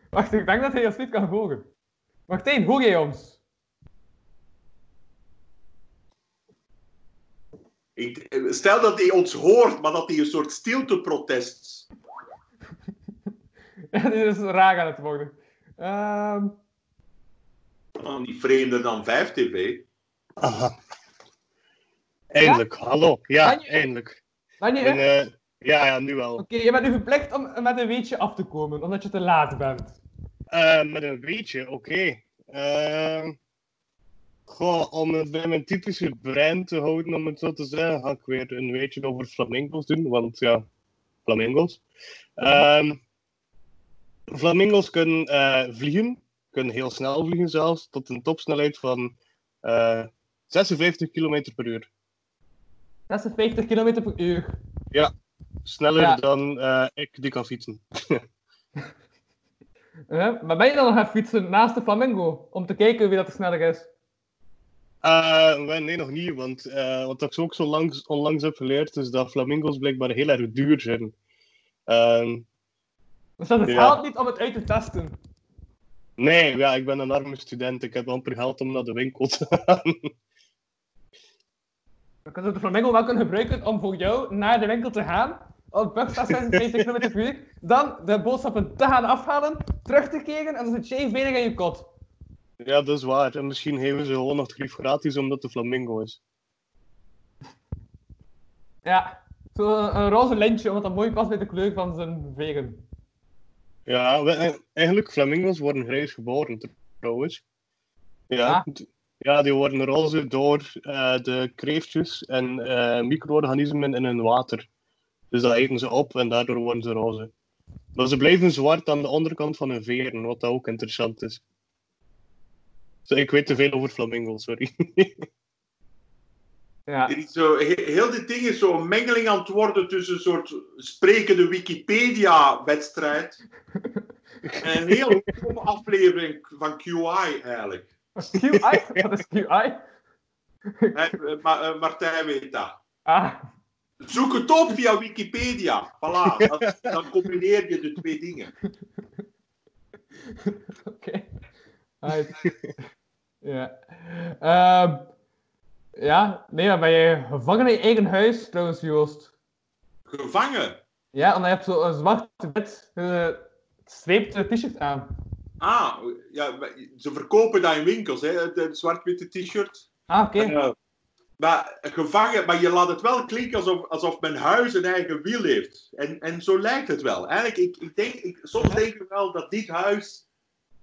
Wacht, ik denk dat hij ons niet kan horen. Martijn, hoor jij ons? Ik, stel dat hij ons hoort, maar dat hij een soort stilteprotest. Dit is raar aan het worden. Ehm Oh, niet vreemder dan 5TV. Aha. Eindelijk, hallo. Ja, je- eindelijk. ben je En, eh, ja, ja, nu wel. Oké, je bent nu verplicht om met een weetje af te komen, omdat je te laat bent. Eh, met een beetje, oké. Ehm, goh, om het bij mijn typische brein te houden, om het zo te zeggen, ga ik weer een weetje over flamingo's doen, want ja, flamingo's. Ehm, flamingo's kunnen eh, vliegen, kunnen heel snel vliegen zelfs, tot een topsnelheid van eh 56 km per uur. 56 km per uur. Sneller Ja. dan eh, ik die kan fietsen. Eh, maar ben je dan nog gaan fietsen naast de flamingo? Om te kijken wie dat er sneller is? Eh, nee, nog niet, want eh, wat ik ook zo langs, onlangs heb geleerd, is dat flamingo's blijkbaar heel erg duur zijn. Ehm, Dus dat is Ja. geld niet om het uit te testen. nee, ja, ik ben een arme student, ik heb amper geld om naar de winkel te gaan. Dan kunnen de flamingo wel kunnen gebruiken om voor jou naar de winkel te gaan. Op bus staat 56 km per uur. Dan de boodschappen te gaan afhalen, terug te keren en dan zit jij veilig in je kot. ja, dat is waar. En misschien geven ze gewoon nog het grief gratis omdat de flamingo is. Ja, zo een, een roze lintje, omdat dat mooi past bij de kleur van zijn vegen. Ja, we- eh, eigenlijk, flamingo's worden grijs geboren, trouwens. Ja, Ah. Ja, die worden roze door eh, de kreeftjes en eh, micro-organismen in hun water. Dus dat eten ze op en daardoor worden ze roze. Maar ze blijven zwart aan de onderkant van hun veren, wat dat ook interessant is. Ik weet te veel over flamingo's, sorry. Ja. Is zo, he- heel dit ding is zo'n mengeling aan het worden tussen een soort sprekende Wikipedia-wedstrijd en een heel aflevering van QI eigenlijk. QI? Wat is QI? Eh, Ma- eh, Martijn weet dat. Ah, Zoek het op via Wikipedia. Voilà, dan, dan combineer je de twee dingen. oké. Right. ja. Ehm, ja, nee, maar ben je gevangen in je eigen huis trouwens, Joost? Gevangen. Ja, en dan heb je zo een zwart wit gestreepte t-shirt aan. Ah, ja, ze verkopen dat in winkels, hè, de zwart-witte t-shirt. Ah, oké. Maar gevangen, maar je laat het wel klinken alsof, alsof mijn huis een eigen wiel heeft. En, en zo lijkt het wel. Eigenlijk, ik, ik denk, ik, soms denk ik wel dat dit huis.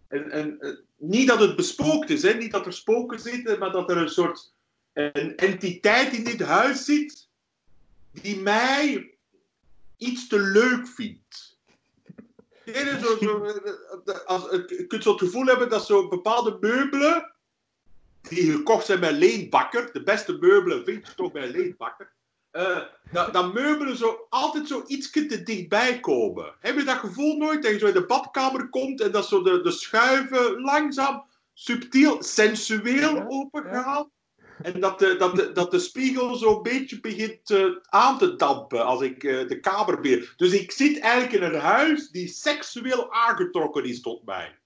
Een, een, een- niet dat het bespookt is, hè? niet dat er spoken zitten, maar dat er een soort een entiteit in dit huis zit. die mij iets te leuk vindt. Zo, zo, eh, als, je kunt zo het gevoel hebben dat zo bepaalde meubelen die gekocht zijn bij Leen Bakker, de beste meubelen vind je toch bij Leen Bakker, eh, dat, dat meubelen zo altijd zo iets te dichtbij komen. Heb je dat gevoel nooit? Dat je zo in de badkamer komt en dat zo de, de schuiven langzaam, subtiel, sensueel opengaan. En dat de, dat, de, dat de spiegel zo'n beetje begint eh, aan te dampen als ik eh, de kamer weer. Dus ik zit eigenlijk in een huis die seksueel aangetrokken is tot mij.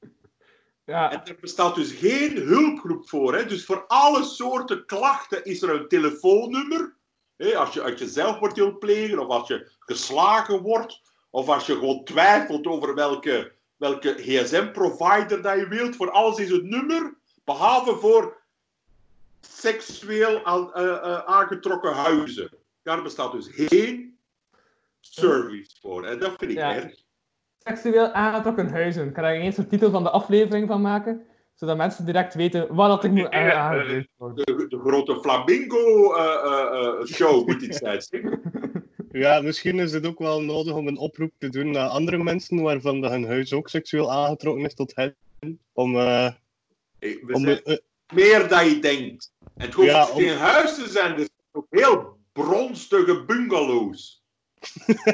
Ja, En er bestaat dus geen hulpgroep voor. Hè? Dus voor alle soorten klachten is er een telefoonnummer. Hè? Als, je, als je zelfmoord wilt plegen, of als je geslagen wordt, of als je gewoon twijfelt over welke, welke gsm-provider dat je wilt. Voor alles is een nummer, behalve voor seksueel aan- eh, eh, aangetrokken huizen. Daar bestaat dus geen service voor. En dat vind ik Ja. erg. seksueel aangetrokken huizen. Ik ga daar eens de titel van de aflevering van maken, zodat mensen direct weten waar dat ik moet aangewezen worden. De, de grote flamingo-show moet dit zijn. Ja, misschien is het ook wel nodig om een oproep te doen naar andere mensen waarvan dat hun huis ook seksueel aangetrokken is tot hen. Om, eh, Hey, We om zijn eh, meer dan je denkt. En het hoeft Ja, om- geen huis te zijn, zijn ook heel bronstige bungalows.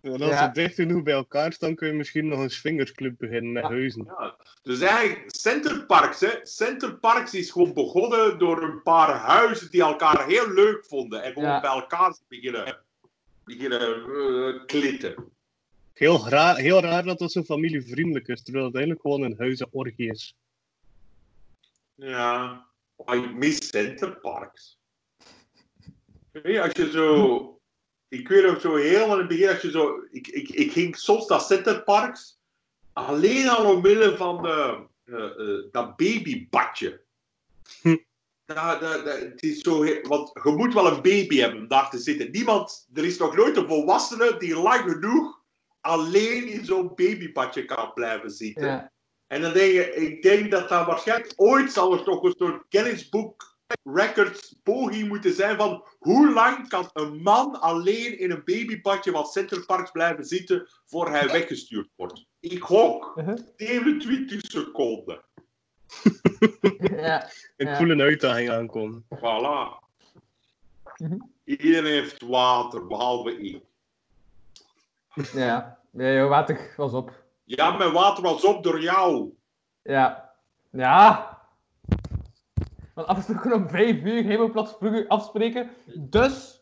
want als Ja. ze dicht genoeg bij elkaar staan, kun je misschien nog een swingersclub beginnen met huizen. Ja. Dus eigenlijk, Centerparks, hè. Centerparks is gewoon begonnen door een paar huizen die elkaar heel leuk vonden. En gewoon Ja. bij elkaar beginnen, beginnen eh, klitten. Heel, raar, heel raar dat dat zo familievriendelijk is, terwijl het eigenlijk gewoon een huizenorgie is. Ja, maar ik mis Centerparks. Als je zo... Ik weet nog zo heel in het begin, als je zo... Ik, ik, ik ging soms naar Centerparks, alleen al omwille van eh, eh, eh, dat babybadje. Hm. Dat, dat, dat, het is zo, want je moet wel een baby hebben om daar te zitten. Niemand, er is nog nooit een volwassene die lang genoeg alleen in zo'n babybadje kan blijven zitten. Ja. En dan denk je, ik denk dat dat waarschijnlijk ooit zal er toch een soort Guinness Book Records poging moeten zijn van hoe lang kan een man alleen in een babybadje van Center Parks blijven zitten voor hij weggestuurd wordt. Ik gok Uh-huh. 27 seconden. ja. Ik Ja. voel een uitdaging aankomen. Voilà. Mhm. Iedereen heeft water, behalve ik. Ja. Ja, joh, water was op. Ja, mijn water was op door jou. Ja. Ja. Want afgesproken om vijf uur plots vroeger afspreken. Dus.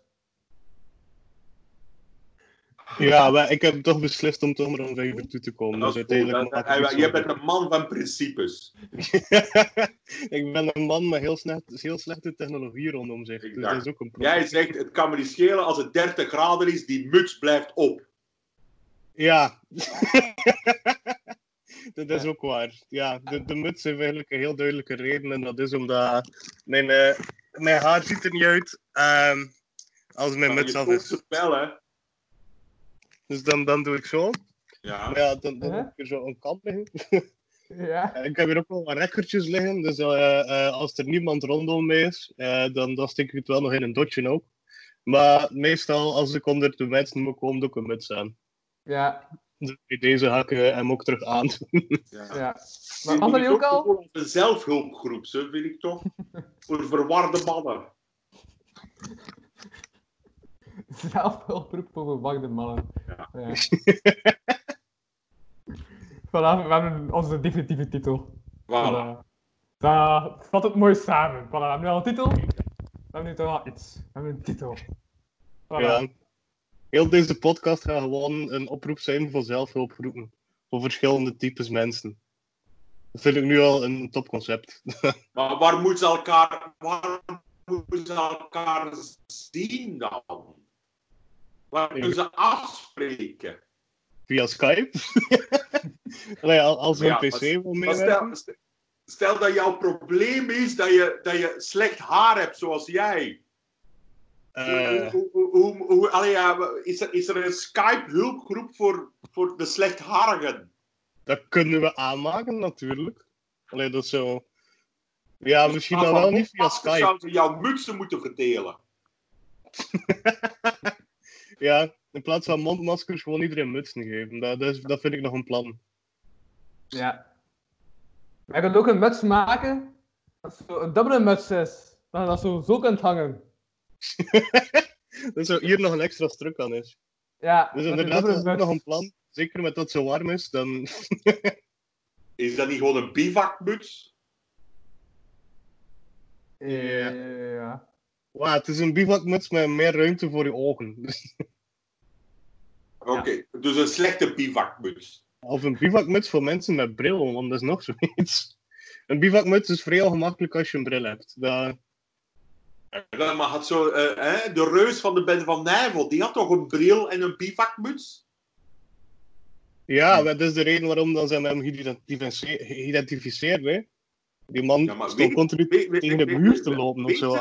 Ja, maar ik heb toch beslist om toch maar om vijf uur toe te komen. Dus uiteindelijk zo bent een man van principes. ik ben een man met heel, slecht, heel slechte technologie rondom zich. Dus dat is ook een probleem. Jij zegt, het kan me niet schelen als het 30 graden is, die muts blijft op. Ja. dat is ook waar. Ja, de, de muts heeft eigenlijk een heel duidelijke reden. En dat is omdat mijn, eh, mijn haar ziet er niet uit ehm, als mijn muts af voelt is. hè. Dus dan, dan doe ik zo. Ja. Maar ja, dan, dan heb ik er zo een kant bij. Ja. Ik heb hier ook wel wat rekkertjes liggen, dus eh, eh, als er niemand rondom me is, eh, dan, dan steek ik het wel nog in een dotje ook. Maar meestal, als ik onder de mensen moet komen, doe ik een muts aan. Ja. Dus deze eh, hem ook terug aan. Ja. ja. Maar was dat niet ook al? Een zelfhulpgroep, zo vind ik toch? Voor verwarde mannen. Zelfhulproep voor verwachte mannen. Ja. Ja. voilà, we hebben onze definitieve titel. Voilà. Dat vat het mooi samen. Voilà, we hebben nu al een titel. We hebben nu toch al iets. We hebben een titel. Voilà. Ja. Heel deze podcast gaat gewoon een oproep zijn voor zelfhulpgroepen. Voor verschillende types mensen. Dat vind ik nu al een topconcept. Maar waar moeten ze elkaar, waar moeten ze elkaar zien dan? Waar moeten ze afspreken? Via Skype. Allee, al- als een Ja, PC wil stel, stel dat jouw probleem is dat je, dat je slecht haar hebt, zoals jij. Eh, Hoe, hoe, hoe, hoe- allee, ja, is, er, is er een Skype-hulpgroep voor, voor de slechtharigen? dat kunnen we aanmaken, natuurlijk. Allee, dat zo... Ja, misschien Maar dan wel niet via Skype. zouden ze jouw mutsen moeten verdelen. Ja, in plaats van mondmaskers gewoon iedereen mutsen geven. Dat, dat, is, dat vind ik nog een plan. Ja. Maar je kunt ook een muts maken. Dat zo een dubbele muts is. Dat je dat zo, zo kunt hangen. Dat zo hier nog een extra struk aan is. Ja, Dus dat is een inderdaad, is ook nog een plan. Zeker met dat het zo warm is, dan... Is dat niet gewoon een bivakmuts? Ja. ja. Wauw, het is een bivakmuts met meer ruimte voor je ogen. Dus- Oké, dus een slechte bivakmuts. Of een bivakmuts voor mensen met bril, want dat is nog zoiets. Een bivakmuts is vrij gemakkelijk als je een bril hebt. Dat... Ja, maar had zo, eh, hè, de reus van de bende van Nijvel, die had toch een bril en een bivakmuts? Ja, dat is de reden waarom dan zijn we hem geïdentificeerd-. Hè. Die man Ja, stond weet- continu Weet- weet- tegen de muur te lopen of zo.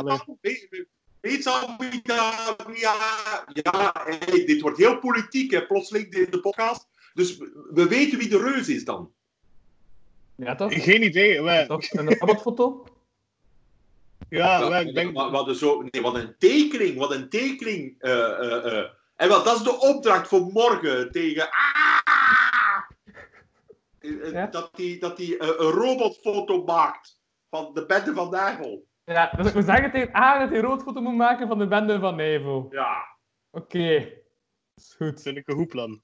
Weet weet- weet je al wie dat... wie- Ja, ja hey, dit wordt heel politiek, hè, plotseling, de, de podcast. Dus we- we weten wie de reus is dan. Ja, toch? Geen idee. Toch? Een robotfoto? Ja, ik denk, wat, zo, nee, wat een tekening, wat een tekening. eh, eh, eh. En wat, dat is de opdracht voor morgen tegen... Ah! Ja? Dat hij dat die, een robotfoto maakt van de bende van Nijvel. Ja, dus we zeggen tegen A dat hij een roodfoto moet maken van de bende van Nevel. Ja. Oké. Is goed. vind ik een goed plan.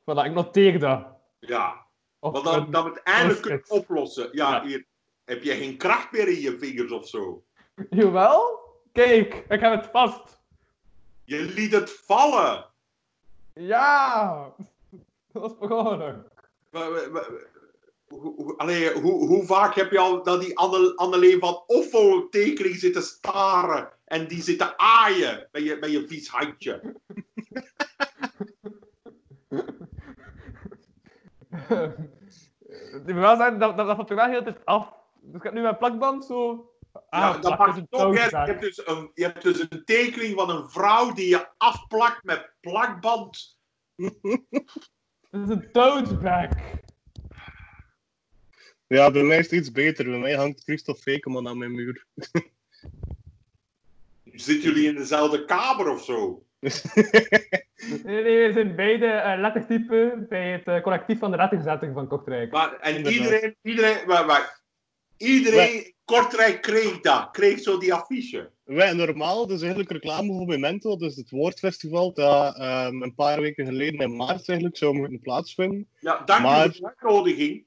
Voilà, ik noteer dat. Ja. Of Want dan, dat we het eindelijk kunnen oplossen. Ja, Ja. Hier, heb je geen kracht meer in je vingers of zo? Jawel? Kijk, ik heb het vast. Je liet het vallen. Ja! Dat was begonnen. Allee, hoe, hoe vaak heb je al naar die Anne, Anneleen van Offo tekening zitten staren en die zitten aaien met je, met je vies handje? Ik moet wel zeggen, dat, dat, dat wel heel tijd af. Dus ik heb nu mijn plakband zo... Ja, dat mag toch, je, hebt dus een, je hebt dus een tekening van een vrouw die je afplakt met plakband. Dat is een toadbag. Ja, bij mij is het iets beter. Bij mij hangt Christophe Fekeman aan mijn muur. Zitten jullie in dezelfde kamer of zo? Nee, nee, we zijn beide uh, lettertypen bij het eh, collectief van de letterzetter van Kortrijk. Maar, en Inderdaad. iedereen, iedereen, maar, maar, iedereen in Kortrijk kreeg dat, kreeg zo die affiche. Wij, normaal, dus eigenlijk reclame voor Memento, dus het woordfestival dat ehm, een paar weken geleden in maart eigenlijk zou moeten plaatsvinden. Ja, dank Maar- voor de uitnodiging.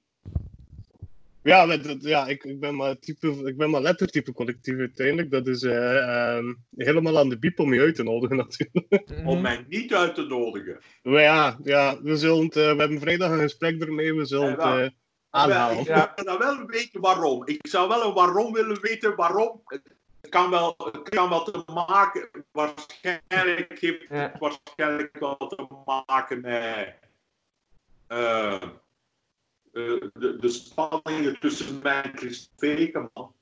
Ja, met, ja ik, ik, ben maar type, ik ben maar lettertype collectief uiteindelijk. Dat is eh, ehm, helemaal aan de biep om je uit te nodigen natuurlijk. Mhm. Om mij niet uit te nodigen. Maar ja, ja we, zullen het, eh, we hebben vrijdag een gesprek ermee, we zullen het Ja, Ik Ja. wil dan wel weten waarom. Ik zou wel een waarom willen weten waarom. Het kan wel, het kan wel te maken, waarschijnlijk heeft Ja. het waarschijnlijk wel te maken met eh, eh, de, de spanningen tussen mij en Chris Vekeman.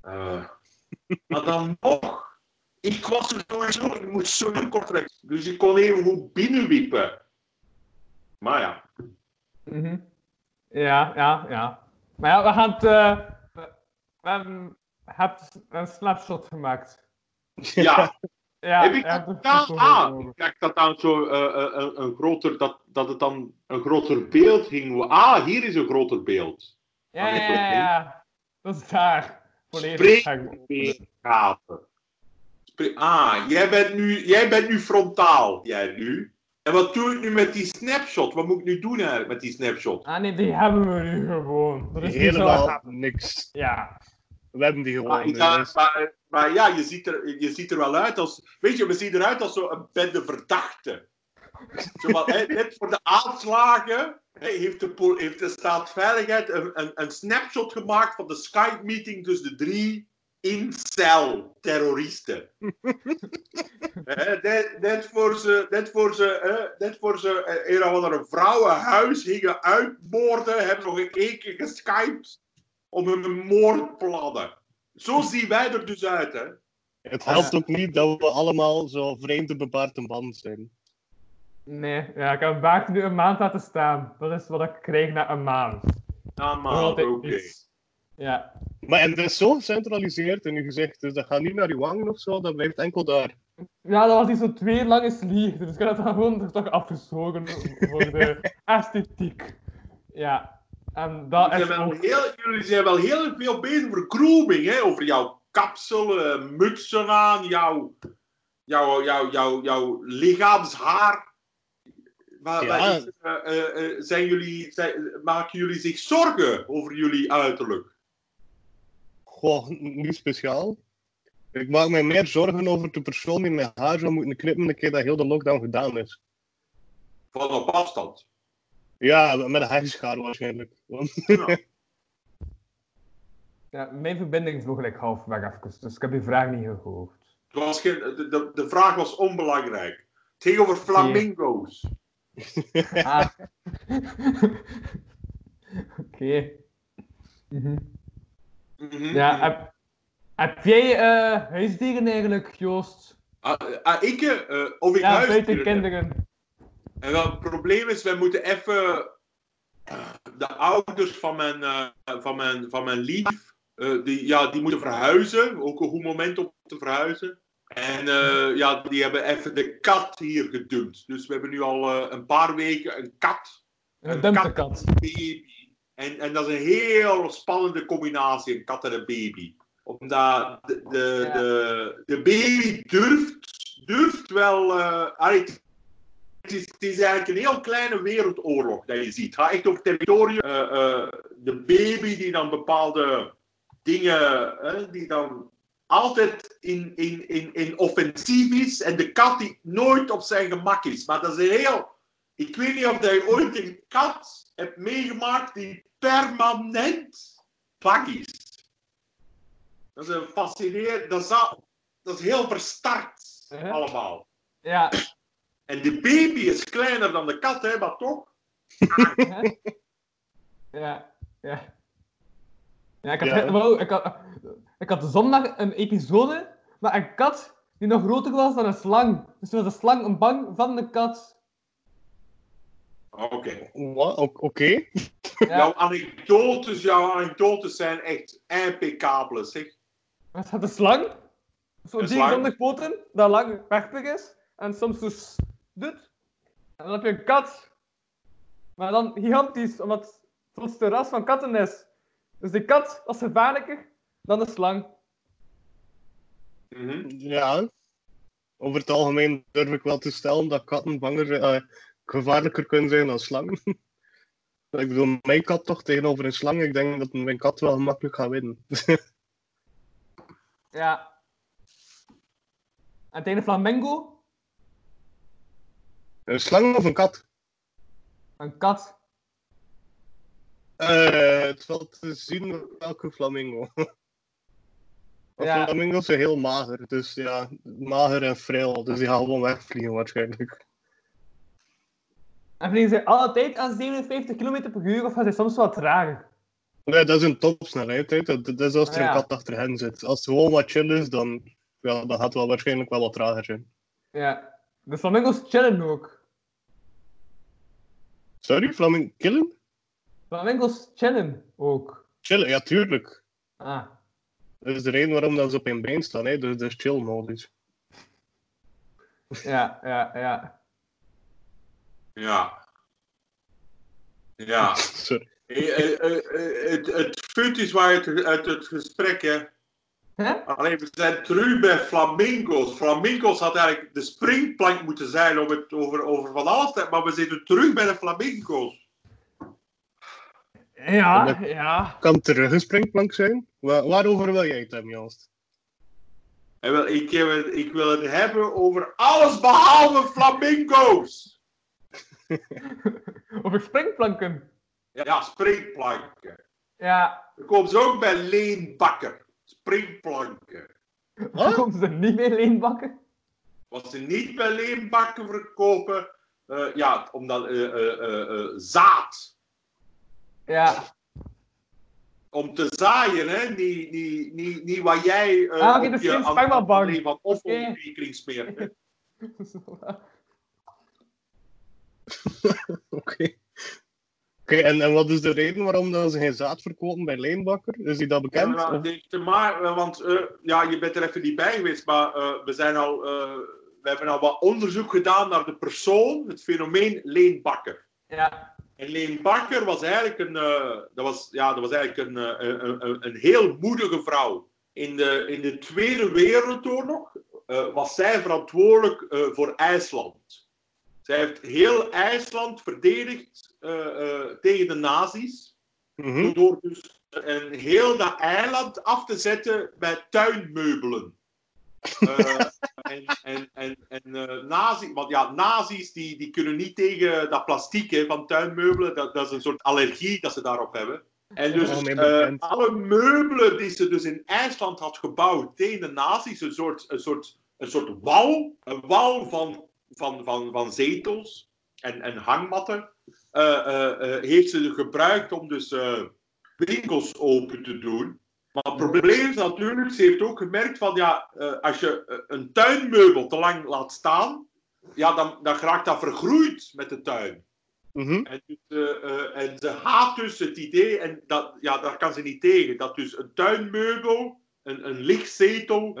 Eh, maar dan nog, ik was er sowieso, ik moest zo in Kortrijk, dus ik kon even goed binnenwiepen. Maar ja. Mhm. Ja, ja, ja. Maar ja, we gaan het... eh, we, hebben hebt een snapshot gemaakt. Ja, Ja, heb ik ja, dat gedaan? toch Ah, ik dacht dat dan zo eh, een, een groter, dat, dat het dan een groter beeld ging. Ah, hier is een groter beeld. Ja, ja, ja, ja. Dat is daar. Volledig. Spreekbeeldsgaten. Spre- Ah, jij bent, nu, jij bent nu frontaal, jij nu. En wat doe ik nu met die snapshot? Wat moet ik nu doen eigenlijk met die snapshot? Ah nee, die hebben we nu gewoon. Dat is zo- Helemaal niks. Ja. We hebben die gewoon. Maar, dus- ja, maar, maar ja, je ziet, er, je ziet er wel uit als... Weet je, we zien eruit als zo'n bende verdachten. Zo van, hè, net voor de aanslagen hè, heeft, de, heeft de staatsveiligheid een, een, een snapshot gemaakt van de Skype-meeting tussen de drie incel-terroristen. Hè, net, voor ze, net voor ze, hè, net voor ze eh, een of andere vrouwenhuis gingen uitmoorden, hebben nog een één keer geskyped om hun moordplannen. Zo zien wij er dus uit, hè. Het helpt ook niet dat we allemaal zo vreemd en bebaard een band zijn. Nee, ja, ik heb een baard nu een maand laten staan. Dat is wat ik kreeg na een maand. Dat maar is oké. Ja. Maar en dat is zo gecentraliseerd in je gezicht, dus dat gaat niet naar je wangen of zo, dat blijft enkel daar. ja, dat was niet zo twee lange slier. Dus ik heb dat dan gewoon toch afgezogen voor de esthetiek. Ja. En dat Jullie is zijn, wel ook... heel, jullie zijn wel heel veel bezig over grooming, hè? Over jouw kapsel, eh, mutsen aan, jouw, jouw, jouw, jouw, jouw lichaamshaar. Ja. is, eh, eh, zijn jullie, zijn, maken jullie zich zorgen over jullie uiterlijk? Goh, niet speciaal. Ik maak mij meer zorgen over de persoon die mijn haar zou moeten knippen de keer dat heel de lockdown gedaan is. Van op afstand. Ja, met een hijschaar waarschijnlijk. Ja. Ja, mijn verbinding vloog gelijk half weg even. Dus ik heb die vraag niet gehoord. Het was geen, de, de, de vraag was onbelangrijk. Het ging over flamingo's. Ah. Oké. Mhm. Mhm. Ja, heb, heb jij eh, huisdieren eigenlijk, Joost? Ah, ah, ik, eh, of ik Ja, huisdieren kinderen. En wel, het probleem is, wij moeten even de ouders van mijn, van mijn, van mijn lief, die, ja, die moeten verhuizen. Ook een goed moment om te verhuizen. En ja, die hebben even de kat hier gedumpt. Dus we hebben nu al een paar weken een kat, Een Een kat. kat. En, en dat is een heel spannende combinatie, een kat en een baby. Omdat de, de, de, de baby durft, durft wel... eh, het is, het is eigenlijk een heel kleine wereldoorlog dat je ziet. Het gaat echt over territorium. Eh, eh, de baby die dan bepaalde dingen, die dan altijd in, in, in, in offensief is. En de kat die nooit op zijn gemak is. Maar dat is een heel... Ik weet niet of je ooit een kat hebt meegemaakt die permanent bang is. Dat is een fascinerend... Dat is, al- dat is heel verstart, Uh-huh. allemaal. Ja. En de baby is kleiner dan de kat, hè, maar toch? hè? Ja. Ja. Ja, ik had, Ja. wow, ik, had, ik had zondag een episode met een kat die nog groter was dan een slang. Dus toen was de slang een bang van de kat. Oké. Oké. Ja. Jouw anekdotes, jouw anekdotes zijn echt impeccabele, zeg. Wat had de slang? Zo'n Een dier slang? zonder poten, dat lang wegpik is en soms zo s- doet. En dan heb je een kat. Maar dan gigantisch, omdat het grootste ras van katten is. Dus die kat was gevaarlijker dan de slang. Mhm. Ja. Over het algemeen durf ik wel te stellen dat katten banger, eh, gevaarlijker kunnen zijn dan slangen. ik bedoel, mijn kat toch tegenover een slang. Ik denk dat mijn kat wel gemakkelijk gaat winnen. Ja. En tegen een flamingo, een slang of een kat? een kat. Eh, het valt te zien welke flamingo. Ja. Flamingo's zijn heel mager, dus ja, mager en frail, dus die gaan gewoon wegvliegen waarschijnlijk. En vliegen ze altijd aan 57 km per uur of gaan ze soms wat trager? Nee, dat is een topsnelheid, hè. Dat, dat is als er Ja. een kat achter hen zit. Als het gewoon wat chill is, dan, ja, dan gaat het wel waarschijnlijk wel wat trager zijn. Ja. De flamingo's chillen ook. Sorry, flamingo killen? Flamingos chillen ook. Chillen, ja, tuurlijk. Ah. Dat is de reden waarom dat ze op hun been staan, hè. Dus dat is chill modus. Ja, ja, ja. Ja. Ja. Sorry. Eh, eh, eh, het, het fut is waar uit, uit het gesprek, hè. Alleen we zijn terug bij flamingo's. Flamingo's had eigenlijk de springplank moeten zijn om het over, over van alles te maar we zitten terug bij de flamingo's. Ja, ja. Kan terug een springplank zijn? Wa- waarover wil jij het hebben, Joost? Ik wil het hebben over alles behalve flamingo's. Over springplanken. Ja, springplanken. Ja. Dan komen ze ook bij Leen Bakker. Springplanken. Wat? Komt ze er niet meer leenbakken? Wat ze niet bij Leen Bakker verkopen, eh, ja, omdat eh, eh, zaad. Ja. Om te zaaien, hè? Niet, niet, niet, niet wat jij eh Ah, oké, op dus je geen spermabank. aan- van Oké. afvalrekening smeert. Oké. Oké, en, en wat is de reden waarom dat ze geen zaad verkopen bij Leenbakker? Is die dat Ja, bekend? maar het heeft te maken, want eh, ja, je bent er even niet bij geweest, maar eh, we, zijn al, eh, we hebben al wat onderzoek gedaan naar de persoon, het fenomeen Leen Bakker. Ja. En Leen Bakker was eigenlijk een, eh, dat was, ja, dat was eigenlijk een, eh, een, een, een heel moedige vrouw. In de, in de Tweede Wereldoorlog eh, was zij verantwoordelijk eh, voor IJsland. Zij heeft heel IJsland verdedigd eh, eh, tegen de nazi's. Mhm. Door dus een heel dat eiland af te zetten bij tuinmeubelen. Eh, en en, en, en nazi, want ja, nazi's die, die kunnen niet tegen dat plastic hè, van tuinmeubelen. Dat, dat is een soort allergie dat ze daarop hebben. En dus bekend. alle meubelen die ze dus in IJsland had gebouwd tegen de nazi's, een soort, een soort, een soort wal, een wal van, van, van, van zetels en, en hangmatten, eh, eh, eh, heeft ze gebruikt om dus winkels open te doen. Maar het probleem is natuurlijk, ze heeft ook gemerkt van ja, als je een tuinmeubel te lang laat staan, ja, dan, dan raakt dat vergroeid met de tuin. Mhm. En, dus, en ze haat dus het idee, en dat, ja, daar kan ze niet tegen, dat dus een tuinmeubel, een, een lichtzetel,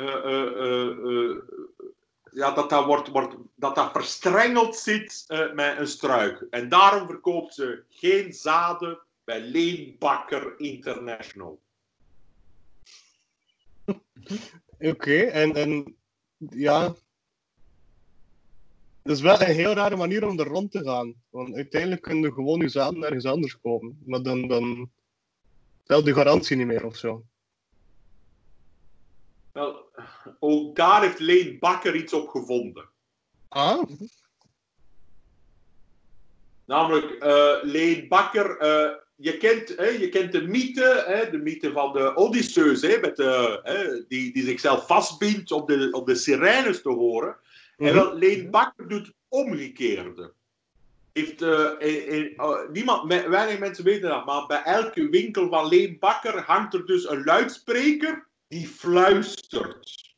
ja, dat, dat, wordt, wordt, dat dat verstrengeld zit eh, met een struik. En daarom verkoopt ze geen zaden bij Leenbakker International. Oké, en, en ja. Dat is wel een heel rare manier om er rond te gaan. Want uiteindelijk kun je gewoon je zaden ergens anders kopen. Maar dan, dan telt die garantie niet meer of zo. Wel, ook daar heeft Leen Bakker iets op gevonden. Ah? Namelijk, eh Leen Bakker, eh, je, kent, hè, je kent de mythe, hè, de mythe van de Odysseus, hè, met de, hè, die, die zichzelf vastbindt om de, om de sirenes te horen. En wel, Leen Bakker doet het omgekeerde. Heeft, eh, in- eh, niemand, weinig mensen weten dat, maar bij elke winkel van Leen Bakker hangt er dus een luidspreker die fluistert.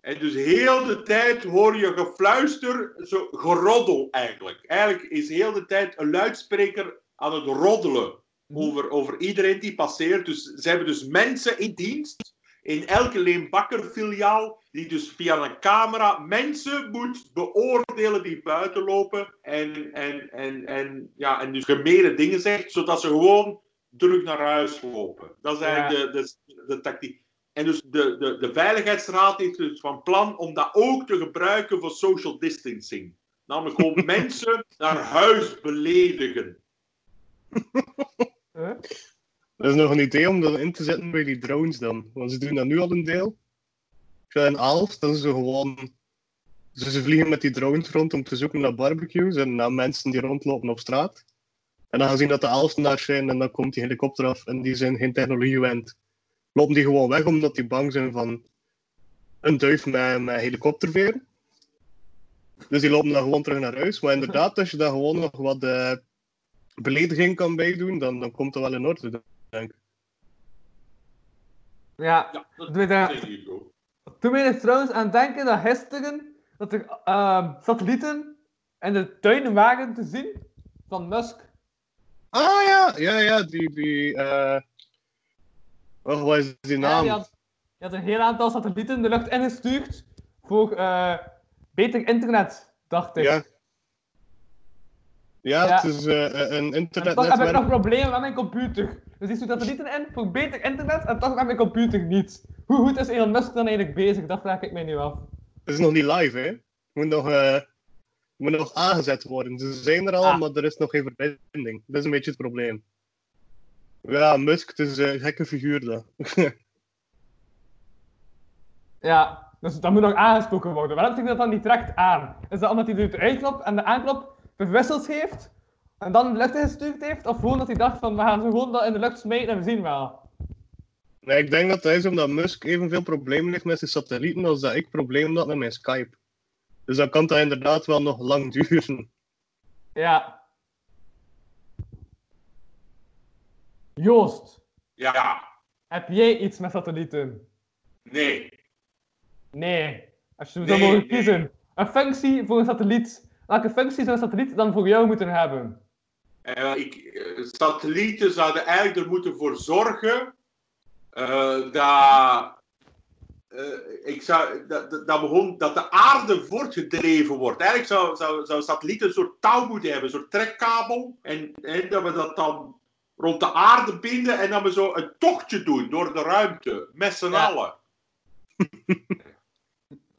En dus heel de tijd hoor je gefluister, zo geroddel eigenlijk. Eigenlijk is heel de tijd een luidspreker aan het roddelen over, over iedereen die passeert. Dus ze hebben dus mensen in dienst in elke Leen Bakker filiaal die dus via een camera mensen moet beoordelen die buiten lopen en, en, en, en, ja, en dus gemene dingen zegt, zodat ze gewoon terug naar huis lopen. Dat is eigenlijk de, de, de tactiek. En dus de, de, de Veiligheidsraad heeft dus van plan om dat ook te gebruiken voor social distancing. Namelijk gewoon mensen naar huis beledigen. Huh? Dat is nog een idee om dat in te zetten bij die drones dan. Want ze doen dat nu al een deel. In Aalst, dan is ze gewoon... Dus ze vliegen met die drones rond om te zoeken naar barbecues en naar mensen die rondlopen op straat. En dan gaan ze zien dat de Aalstenaars zijn en dan komt die helikopter af en die zijn geen technologie gewend. Lopen die gewoon weg omdat die bang zijn van een duif met, met helikopterveren. Dus die lopen dan gewoon terug naar huis. Maar inderdaad, als je daar gewoon nog wat eh, belediging kan bijdoen, dan, dan komt dat wel in orde, denk ik. Ja. Ja, dat. Toen ben ik trouwens aan het denken dat gisteren dat er ehm, satellieten in de tuinen waren te zien van Musk. Ah ja, ja, ja, die, die, eh oh, wat is die Ja, naam? die, had, die had een heel aantal satellieten de lucht ingestuurd voor eh, beter internet, dacht ik. Ja. Ja, Ja. het is eh, een en toch heb ik nog problemen met mijn computer. Dus die stuurt satellieten in voor beter internet en toch met mijn computer niet. Hoe goed is Elon Musk dan eigenlijk bezig? Dat vraag ik mij nu af. Het is nog niet live, hè? Moet nog, moet nog aangezet worden. Ze zijn er al, Ah. maar er is nog geen verbinding. Dat is een beetje het probleem. Ja, Musk, het is een gekke figuur, dat. Ja, dus dat moet nog aangesproken worden. Waarom trekt dat dan niet direct aan? Is dat omdat hij de uitklop en de aanklop verwisseld heeft? En dan de lucht ingestuurd heeft? Of gewoon dat hij dacht van, we gaan ze gewoon dat in de lucht smijten en we zien wel? Nee, ik denk dat het is omdat Musk evenveel problemen heeft met zijn satellieten als dat ik problemen had met mijn Skype. Dus dan kan dat inderdaad wel nog lang duren. Ja. Joost, Ja, heb jij iets met satellieten? nee. Nee. Als je Nee, mogen nee. kiezen, een functie voor een satelliet. Welke functie zou een satelliet dan voor jou moeten hebben? Eh, ik, eh, satellieten zouden eigenlijk er moeten voor zorgen eh, dat, ik zou, dat, dat, gewoon- dat de aarde voortgedreven wordt. Eigenlijk zou, zou, zou satellieten een soort touw moeten hebben, een soort trekkabel. En, en dat we dat dan rond de aarde binden en dat we zo een tochtje doen door de ruimte, met z'n Ja. allen.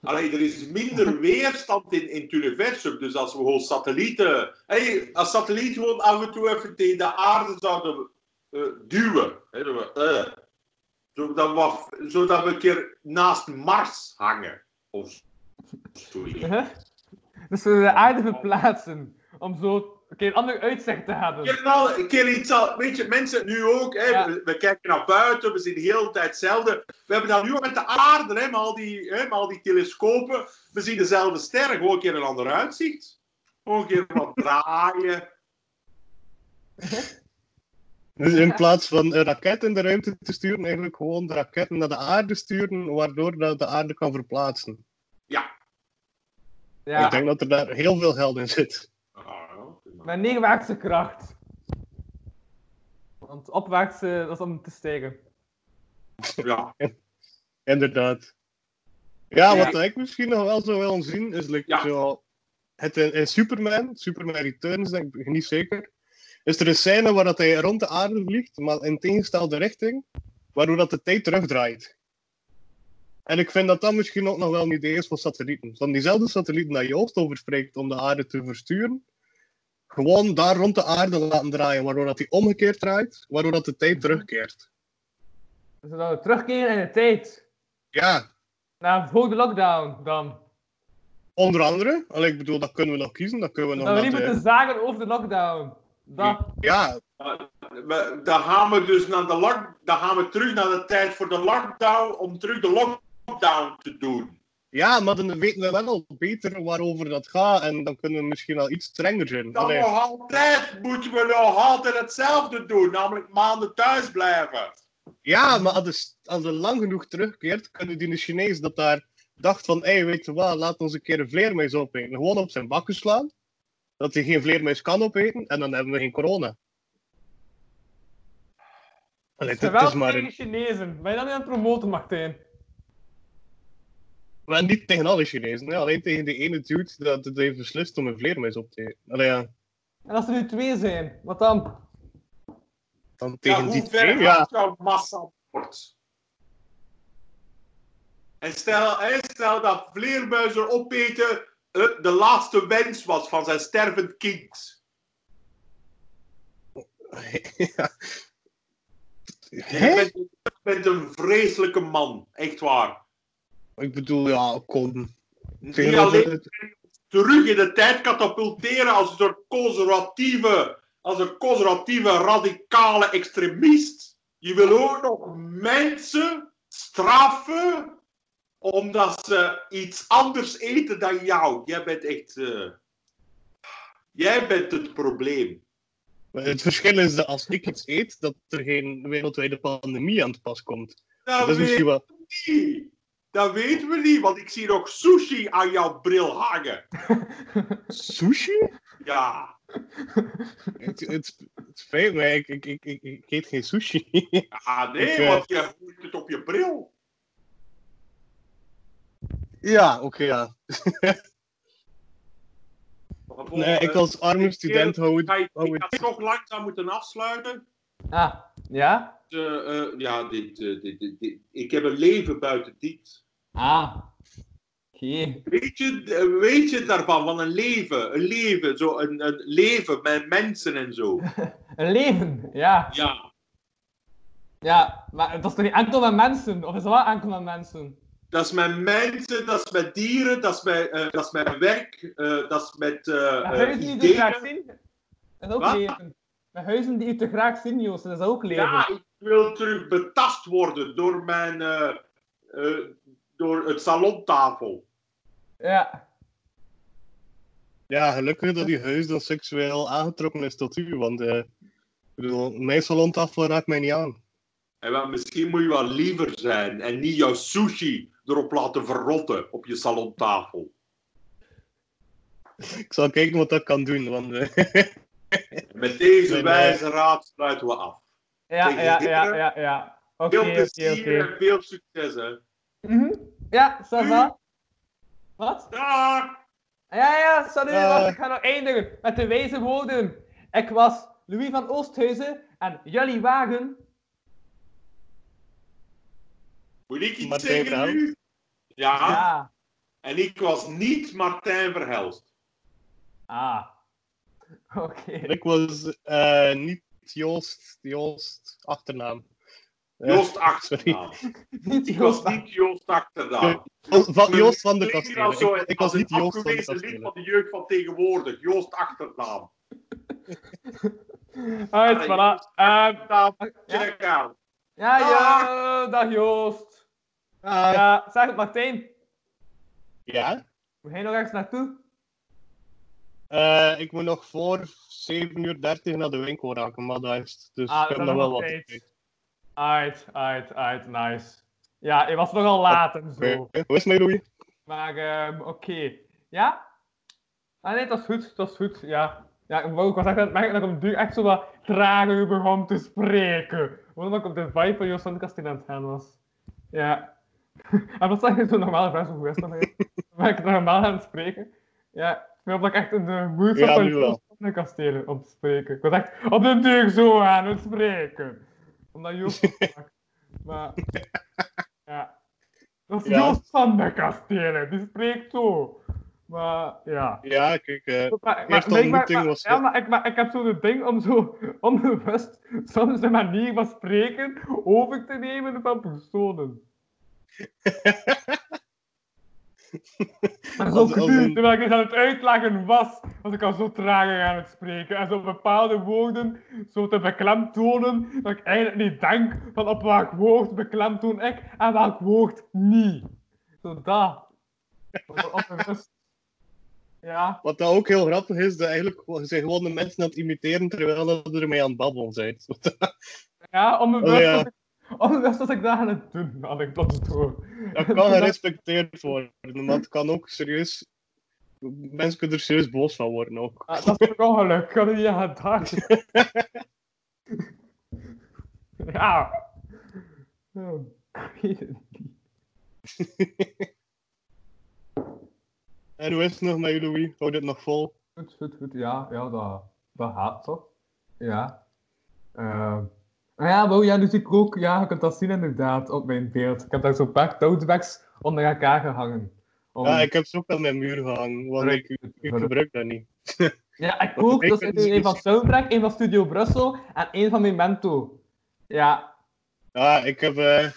Alleen er is minder weerstand in, in het universum. Dus als we gewoon satellieten. Hey, als satellieten gewoon af en toe even tegen de aarde zouden eh, duwen. Hè, we, eh, zodat, we, zodat we een keer naast Mars hangen. Of zoiets. Huh? Dus we de aarde verplaatsen. Om zo een keer een ander uitzicht te hebben. Een keer, nou, een keer iets al, weet je, mensen nu ook, hè, Ja. we, we kijken naar buiten, we zien de hele tijd hetzelfde. We hebben dat nu ook met de aarde, hè, met, al die, hè, met al die telescopen. We zien dezelfde sterren, gewoon een keer een ander uitzicht. Gewoon een keer wat draaien. Dus in plaats van een raket in de ruimte te sturen, eigenlijk gewoon de raketten naar de aarde sturen, waardoor dat de aarde kan verplaatsen. Ja. Ja, Ik denk dat er daar heel veel geld in zit. Ah, met neerwaartse kracht. Want opwaarts, eh, dat is om te stijgen. Ja. Inderdaad. Ja, Ja. wat ik misschien nog wel zou willen zien, is like, Ja. zo, het in, in Superman, Superman Returns, denk ik niet zeker, is er een scène waar dat hij rond de aarde vliegt, maar in tegenstelde richting, waardoor dat de tijd terugdraait. En ik vind dat dat misschien ook nog wel een idee is voor satellieten. Van diezelfde satellieten dat Joost over spreekt om de aarde te versturen, gewoon daar rond de aarde laten draaien, waardoor dat die omgekeerd draait, waardoor dat de tijd terugkeert. Zodat we terugkeren in de tijd. Ja, Naar voor de lockdown dan. Onder andere, allee, ik bedoel, dat kunnen we nog kiezen. Dat kunnen we nog Dat we niet moeten zagen over de lockdown. Dat. Ja, dan gaan we dus naar de lock, dan gaan we terug naar de tijd voor de lockdown, om terug de lockdown te doen. Ja, maar dan weten we wel al beter waarover dat gaat. En dan kunnen we misschien al iets strenger zijn. Dan Allee, nog altijd moeten we nog altijd hetzelfde doen, namelijk maanden thuis blijven. ja, maar als het, als het lang genoeg terugkeert, kunnen die Chinees dat daar dacht van, hé, weet je wat, laat ons een keer een vleermuis opeten. Gewoon op zijn bakken slaan. Dat hij geen vleermuis kan opeten. En dan hebben we geen corona. Allee, het, is maar tegen een, Chinezen. Ben je dat niet aan het promoten, Martijn? Maar niet tegen alle Chinezen. Hè? Alleen tegen die ene dude dat het heeft beslist om een vleermuis op te eten. Allee, ja. En als er nu twee zijn, wat dan? Dan Ja, tegen die hoe twee, ver ja. gaat jouw massasport? En stel, hè, stel dat vleermuizen opeten eh, de laatste wens was van zijn stervend kind. ja. Je Hè? bent, je bent een vreselijke man, echt waar. Ik bedoel, ja, kom. Niet alleen het- terug in de tijd katapulteren als een soort conservatieve, als een conservatieve radicale extremist. Je wil ook nog mensen straffen omdat ze iets anders eten dan jou. Jij bent echt. eh, Jij bent het probleem. Het verschil is dat als ik iets eet, dat er geen wereldwijde pandemie aan te pas komt. Dat Dat is misschien wel... niet. Dat weten we niet, want ik zie nog sushi aan jouw bril hangen. Sushi? Ja, Het, het, het spijt me, ik, ik, ik, ik, ik eet geen sushi. ah, nee, Ik, eh, want je hebt het op je bril. ja, oké, ja. Nee, ik als arme student hou het... ik, hou ik ga het- toch langzaam moeten afsluiten. Ah, ja? Dus, eh, eh, ja, dit, eh, dit, dit, dit- ik heb een leven buiten dit. Ah. Oké. Weet je, eh, weet je daarvan, van een leven? Een leven, zo een, een leven met mensen en zo. Een leven, ja. Ja, Ja, maar dat is toch niet enkel met mensen? Of is dat wel enkel met mensen? dat is met mensen, dat is met dieren, dat is met, eh, dat is met werk, eh, dat is met eh, huizen die je te graag zien? Dat is ook Wat? leven. Met huizen die je te graag zien, Joost, dat is ook leven. Ja, ik wil terug betast worden door mijn, door het salontafel. Ja. Ja, gelukkig dat die huis dan seksueel aangetrokken is tot u, want eh, ik bedoel, mijn salontafel raakt mij niet aan. En wel, misschien moet je wel liever zijn en niet jouw sushi erop laten verrotten op je salontafel. Ik zal kijken wat dat kan doen, want eh, Met deze wijze raad sluiten we af. Ja, Tegen ja, ja, ja, ja. Oké, Veel plezier oké. en veel succes, hè. Mhm. Ja, ça va? Wat? Dag! Ja, ja, salut, Eh. wacht, ik ga nog eindigen met de wijze woorden. Ik was Louis van Oosthuizen en jullie wagen... Moet ik iets Martijn zeggen Verhelst. nu? Ja. Ja. En ik was niet Martijn Verhelst. Ah. Oké. ik was eh, niet Joost, Joost achternaam. Eh, Joost achternaam. Ik was Joost. niet Joost achternaam. van, Joost van de Kastelen. Ik, was niet Joost van de afgewezen lid Kastelen. van de jeugd van tegenwoordig. Joost achternaam. Uit, voilà. Ehm, ja, check out. ja, Dag. ja, dag Joost. Ah, Ja, zeg het Martijn. ja? Moet jij nog ergens naartoe? Eh, ik moet nog voor 7 uur 30 naar de winkel raken, maar dat is het. Dus Ah, ik heb nog wel wat tijd. Uit, uit, uit, nice. Ja, je was nogal laat en zo. Oké, Hoe is het met Louis? Maar, ehm, oké. Ja? Ah nee, dat is goed, dat is goed, ja. Ja, ik ik was echt aan het merken dat ik op de duur echt zo wat trager begon te spreken. Omdat ik op de vibe van Joost van de aan het gaan was. Ja. en dat zeg je zo normaal vraag zo goed is dan ben ik normaal aan het spreken. Ja, ik vind dat ik echt in de moed zat Ja, van. Joost van de Kastelen om te spreken. Ik was echt op de duur zo aan het spreken. Omdat Joost dat sprak. Maar, ja. Dat is Ja. Joost van de Kastelen, die spreekt zo. Maar, ja. Ja, kijk, eh, Maar, maar, Eerste maar ik- maar- was Ja, maar ik, maar ik heb zo het ding om zo onbewust soms de manier van spreken over te nemen van personen. Zo een- terwijl ik aan het uitleggen was, was ik al zo trager aan het spreken. En zo bepaalde woorden zo te beklemtonen, dat ik eigenlijk niet denk van op welk woord beklemtoon ik en welk woord niet. Zo dat. Zo onbewust. Ja. Wat dat ook heel grappig is, dat eigenlijk zijn gewoon de mensen aan het imiteren terwijl dat er mee aan het babbelen zijn. Ja, onbewust, Oh, ja. Onbewust was ik dat aan het doen, had ik tot door. Dat kan gerespecteerd worden, maar het kan ook serieus... Mensen kunnen er serieus boos van worden ook. Ah, dat is ook ongeluk, ik had er niet aan gedacht. ja. Oh, het. En hoe is het nog met Louis? Hou dit nog vol? Goed, goed, goed, ja, ja dat, dat gaat toch? Ja. Ah ja, wel, ja, nu zie ik ook, ja, je kunt dat zien inderdaad op mijn beeld. Ik heb daar zo'n paar totebags onder elkaar gehangen. Om- Ja, ik heb ze ook aan mijn muur gehangen, want ik, ik gebruik dat niet. Ja, ik ook. Ik Dus het een van Soundtrack, een van Studio Brussel en één van Memento. Ja, Ja, ik heb eh,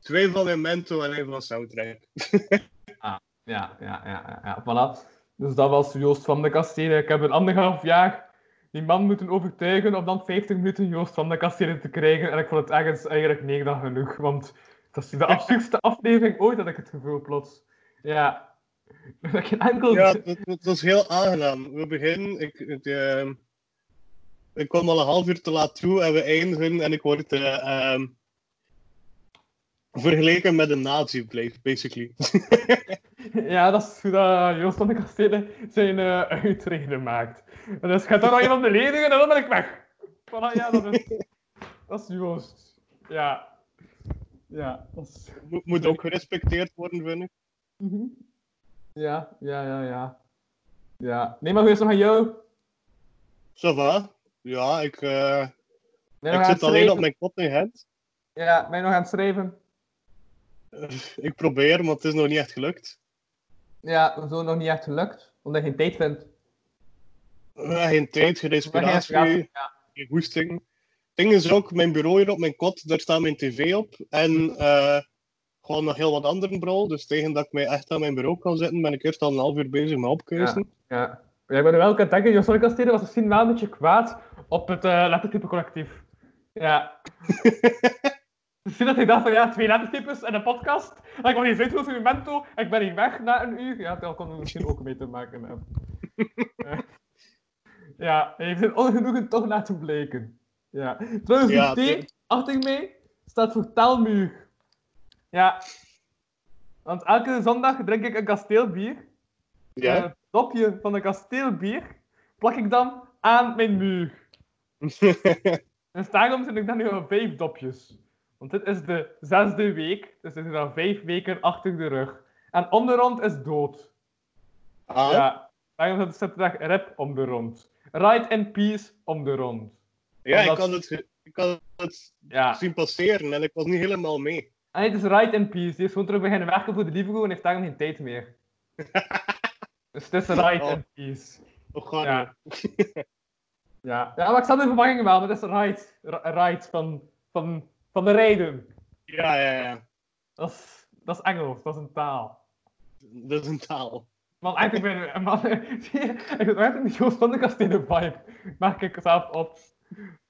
twee van mijn Mento en één van Soundtrack. ja, ja, ja, ja, ja, voilà. Dus dat was Joost van de Kastelen. Ik heb een anderhalf jaar die man moeten overtuigen om dan 50 minuten Joost van de Kastelen te krijgen. En ik vond het ergens eigenlijk meer dan genoeg, want dat is de absurdste aflevering ooit, had ik het gevoel plots. Ja. Dat geen enkel... Ja, dat, dat was heel aangenaam. We beginnen, ik, ik, ehm, ik kwam al een half uur te laat toe en we eindigen en ik word eh, ehm, vergeleken met een nazi basically. Ja, dat is hoe dat Joost van de Kastelen zijn eh uitreden maakt. En dus gaat dan nog iemand beledigen en dan ben ik weg. Voilà, ja, dat is, dat is Joost. Ja. Ja, dat is... Mo- moet ook gerespecteerd worden, vind ik. Mhm. Ja, ja, ja, ja. Ja. Nee, maar hoe is het nog aan jou? Ça va? Ja, ik, eh, ik zit alleen schrijven? op mijn kop in het. Ja, ben je nog aan het schrijven? Ik probeer, maar het is nog niet echt gelukt. Ja, zo nog niet echt gelukt, omdat je geen tijd vindt. Geen tijd, geen geen inspiratie, inspiratie- Ja. geen. Het ding is ook, mijn bureau hier op mijn kot, daar staat mijn tv op. En eh, gewoon nog heel wat andere bro. Dus tegen dat ik mij echt aan mijn bureau kan zitten, ben ik eerst al een half uur bezig met opkuisen. Ja. ja, ik ben er wel aan het denken, Joost van de Kastelen was misschien wel een beetje kwaad op het eh lettertype collectief. Ja. Misschien dat hij dacht van ja, twee lettertypes en een podcast. En ik kwam hier zitten voor Memento en ik ben hier weg na een uur. Ja, daar kon er misschien ook mee te maken hebben. Eh, ja, hij heeft het ongenoegen toch laten bleken. Ja. Trouwens, Ja, die T achter mij staat voor taalmuur. Ja. Want elke zondag drink ik een kasteelbier. Ja. Het dopje van een kasteelbier plak ik dan aan mijn muur. Dus daarom zit ik dan nu al vijf dopjes. Want dit is de zesde week, dus er zijn al vijf weken achter de rug. En om de rond is dood. ah, Ja, daarom zit er rip om de rond. Right in peace om de rond. ja, ik kan het, ik kan het Ja. zien passeren en ik was niet helemaal mee. En het is right in peace. Die is gewoon terug beginnen werken voor de Liefde en heeft daarom geen tijd meer. dus het is right Oh. in peace. Gaat Ja. Ja. ja, maar ik snap de verwarring wel, maar het is right. R- right van, van, van de rijden. Ja, ja, ja. Dat is, dat is Engels, dat is een taal. Dat is een taal. Man, eigenlijk ben ik... Man, ik heb echt niet Joost van de Kastelen vibe. Merk ik zelf op.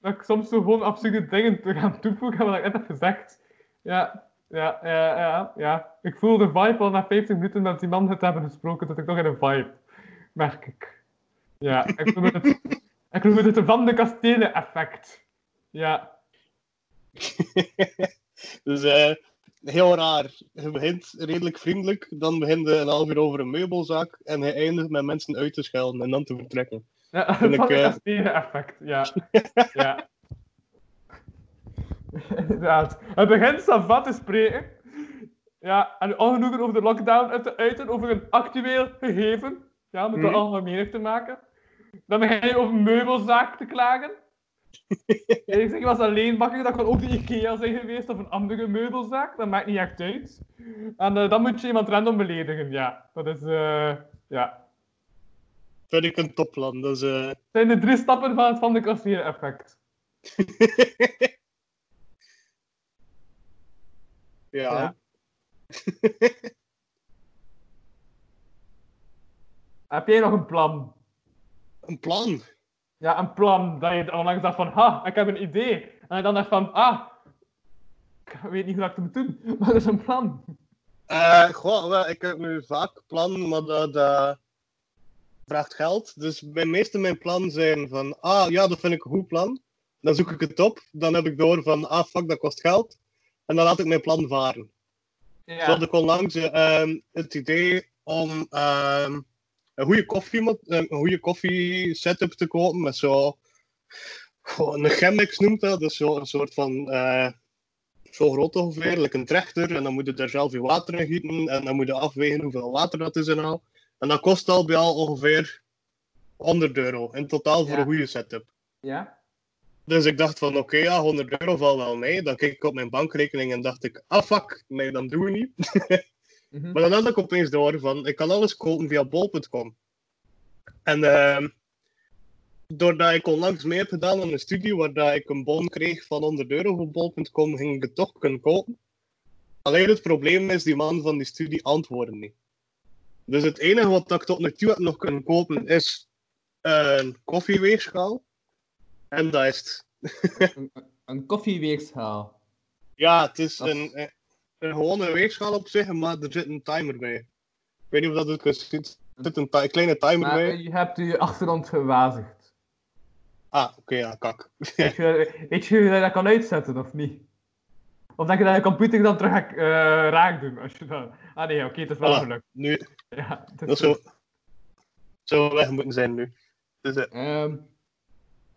Dat ik soms zo gewoon absurde dingen te gaan toevoegen, wat ik net heb gezegd. Ja, ja, ja, ja, ja. Ik voel de vibe al na 50 minuten met die man het hebben gesproken, dat ik toch in een vibe. Merk ik. Ja, ik noem het, ik noem het het Van de Kastelen effect. Ja. dus eh, heel raar. Je begint redelijk vriendelijk, dan begint een half uur over een meubelzaak en je eindigt met mensen uit te schelden en dan te vertrekken. Ja, ik, de eh, effect, ja. ja. Inderdaad. Het begint Savat te spreken. Ja, en ongenoegen over de lockdown uit te uiten over een actueel gegeven. Ja, met de algemeenig te maken. Dan begin je over meubelzaak te klagen. Ik zeg, was alleen bakker, dat kan ook de IKEA zijn geweest of een andere meubelzaak. Dat maakt niet echt uit. En eh, dan moet je iemand random beledigen, ja. Dat is, eh, ja. Vind ik een topplan. Dus, eh, Dat zijn de drie stappen van het Van de Kastelen effect. ja. Ja. Heb jij nog een plan? Een plan. Ja, een plan dat je onlangs dacht van, ha, ik heb een idee. En je dan dacht van, ah, ik weet niet hoe ik het moet doen, maar dat is een plan. Eh, goh, wel, ik heb nu vaak plan, maar dat eh, vraagt geld. Dus bij meeste mijn plannen zijn van, ah ja, dat vind ik een goed plan. Dan zoek ik het op. Dan heb ik door van, ah fuck, dat kost geld. En dan laat ik mijn plan varen. Zo Ja, had ik onlangs ehm, het idee om ehm, een goede koffie, een goede koffie setup te kopen met zo een Chemex noemt dat, dus zo een soort van eh, zo groot ongeveer, like een trechter, en dan moet je er zelf je water in gieten en dan moet je afwegen hoeveel water dat is en al. En dat kost al bij al ongeveer 100 euro in totaal voor Ja. een goede setup. ja. Dus ik dacht van, oké, ja, 100 euro valt wel mee. Dan keek ik op mijn bankrekening en dacht ik, ah fuck, nee, dat doen we niet. Mhm. Maar dan had ik opeens door van, ik kan alles kopen via bol.com. En ehm doordat ik onlangs mee heb gedaan aan een studie waar ik een bon kreeg van 100 euro voor bol.com, ging ik het toch kunnen kopen. Alleen het probleem is, die man van die studie antwoordde niet. Dus het enige wat ik tot nu toe heb nog kunnen kopen is een koffieweegschaal. En dat is het. Een, een koffieweegschaal. Ja, het is Dat- een, een, gewone weegschaal op zich, maar er zit een timer bij. Ik weet niet of dat het zien. Er zit een kleine timer Maar bij. je hebt je achtergrond gewazigd. Ah, oké, ja, kak. Weet je, weet je hoe je dat kan uitzetten, of niet? Of denk je dat je computer dan terug gaat eh, raak doen? Als je dan... Ah nee, oké, het is wel Voilà. gelukt. Nu, Ja, het is dat zou, zou weg moeten zijn nu. Dus, eh, Ehm,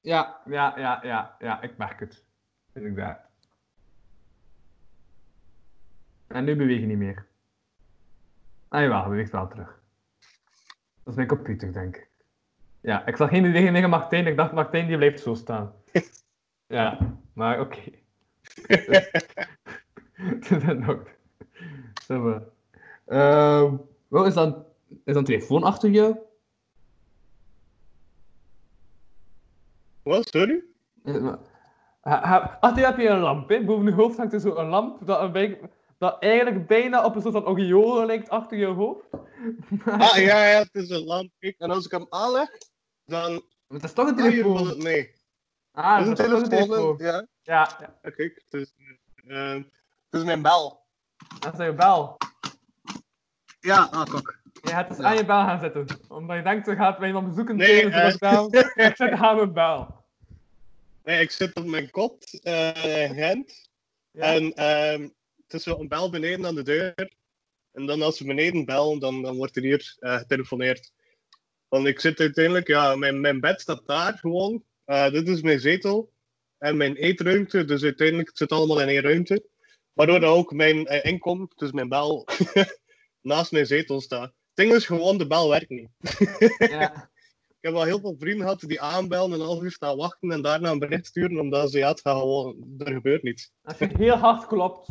ja, ja, ja, ja, ja, ik merk het. Inderdaad. En nu beweeg je niet meer. Ah jawel, hij beweegt wel terug. Dat is mijn computer, denk ik. Ja, ik zag geen beweging tegen Martijn. Ik dacht, Martijn die blijft zo staan. Ja, maar oké. Het is nog. Zo. maar. Wat is dan, is dan een telefoon achter jou? wat, sorry? Eh, Achter je heb je een lamp, hè? boven je hoofd hangt er zo een lamp dat, een beetje- dat eigenlijk bijna op een soort van aureole lijkt achter je hoofd. Ah, ja, ja, het is een lamp. En als ik hem aanleg, dan Maar het is toch een telefoon. het mee. Ah, Het het is een telefoon. telefoon. Ja, Ja, ja, kijk. Het is, eh, het is mijn bel. dat is je bel. Ja, ah, kijk. Je hebt dus Ja. aan je bel gaan zitten. Omdat je denkt, ze gaat mij iemand bezoeken Nee, eh. Ik zit aan mijn bel. Nee, ik zit op mijn kot eh, in Gent. Ja? En ehm, het is zo een bel beneden aan de deur. En dan als we beneden bellen, dan, dan wordt er hier eh, getelefoneerd. Want ik zit uiteindelijk, ja, mijn, mijn bed staat daar gewoon. Eh, dit is mijn zetel. En mijn eetruimte, dus uiteindelijk het zit allemaal in één ruimte. Waardoor ook mijn inkom, dus mijn bel, naast mijn zetel staat. Het ding is gewoon, de bel werkt niet. ja. Ik heb al heel veel vrienden gehad die aanbellen en een half uur staan wachten en daarna een bericht sturen, omdat ze ja, het gaat gewoon, er gebeurt niets. Als je heel hard klopt.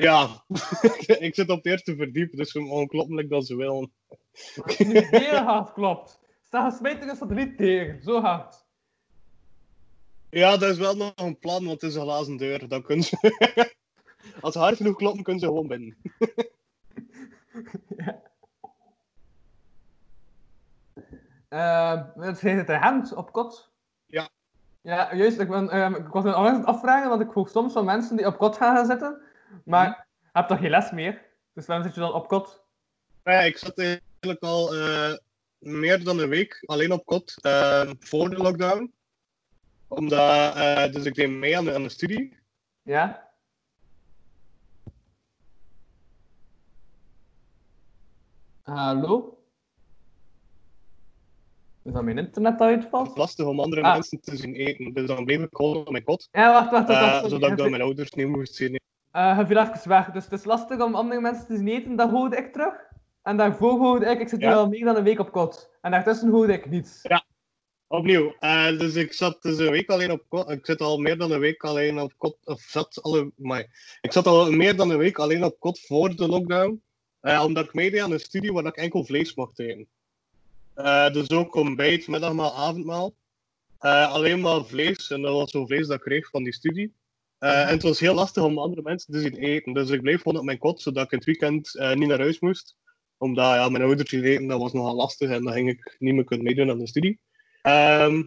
Ja, ik zit op het eerste verdiep, dus gewoon dat ze willen. Als je nu heel hard klopt. Sta smijt er een satelliet tegen. Zo hard. Ja, dat is wel nog een plan, want het is een glazen deur. Dan kunnen ze... Als ze hard genoeg kloppen, kunnen ze gewoon binnen. Ehm het heet de hand op kot. Ja. Ja, juist. Ik, ben, ehm, ik was me het afvragen, want ik hoor soms van mensen die op kot gaan gaan zitten. Maar je hebt toch geen les meer? Dus waarom zit je dan op kot? Ja, ik zat eigenlijk al eh, meer dan een week alleen op kot eh, voor de lockdown. Omdat, eh, dus ik deed mee aan de, aan de studie. Ja? Hallo? Is dat mijn internet dat Het uitvalt? is lastig om andere Ah. mensen te zien eten. Dus dan bleef ik gewoon op mijn kot. Ja, wacht, wacht, wacht. wacht. zodat ik dan mijn ouders niet moest zien. Eh, je viel even weg. Dus het is lastig om andere mensen te zien eten, dat hoorde ik terug. En daarvoor hoorde ik, ik zit nu Ja. al meer dan een week op kot. En daartussen hoorde ik niets. Opnieuw. eh, dus ik zat dus een week alleen op kot. Ik zit al meer dan een week alleen op kot. Of zat alle. Maar ik zat al meer dan een week alleen op kot voor de lockdown. eh, omdat ik meedeed aan een studie waar ik enkel vlees mocht eten. Dus ook ontbijt, middagmaal, avondmaal. Alleen maar vlees. En dat was zo vlees dat ik kreeg van die studie. Eh, en het was heel lastig om andere mensen te zien eten. Dus ik bleef gewoon op mijn kot, zodat ik in het weekend eh, niet naar huis moest. Omdat ja, mijn ouders zien eten, dat was nogal lastig. En dan ging ik niet meer kunnen meedoen aan de studie. Ehm,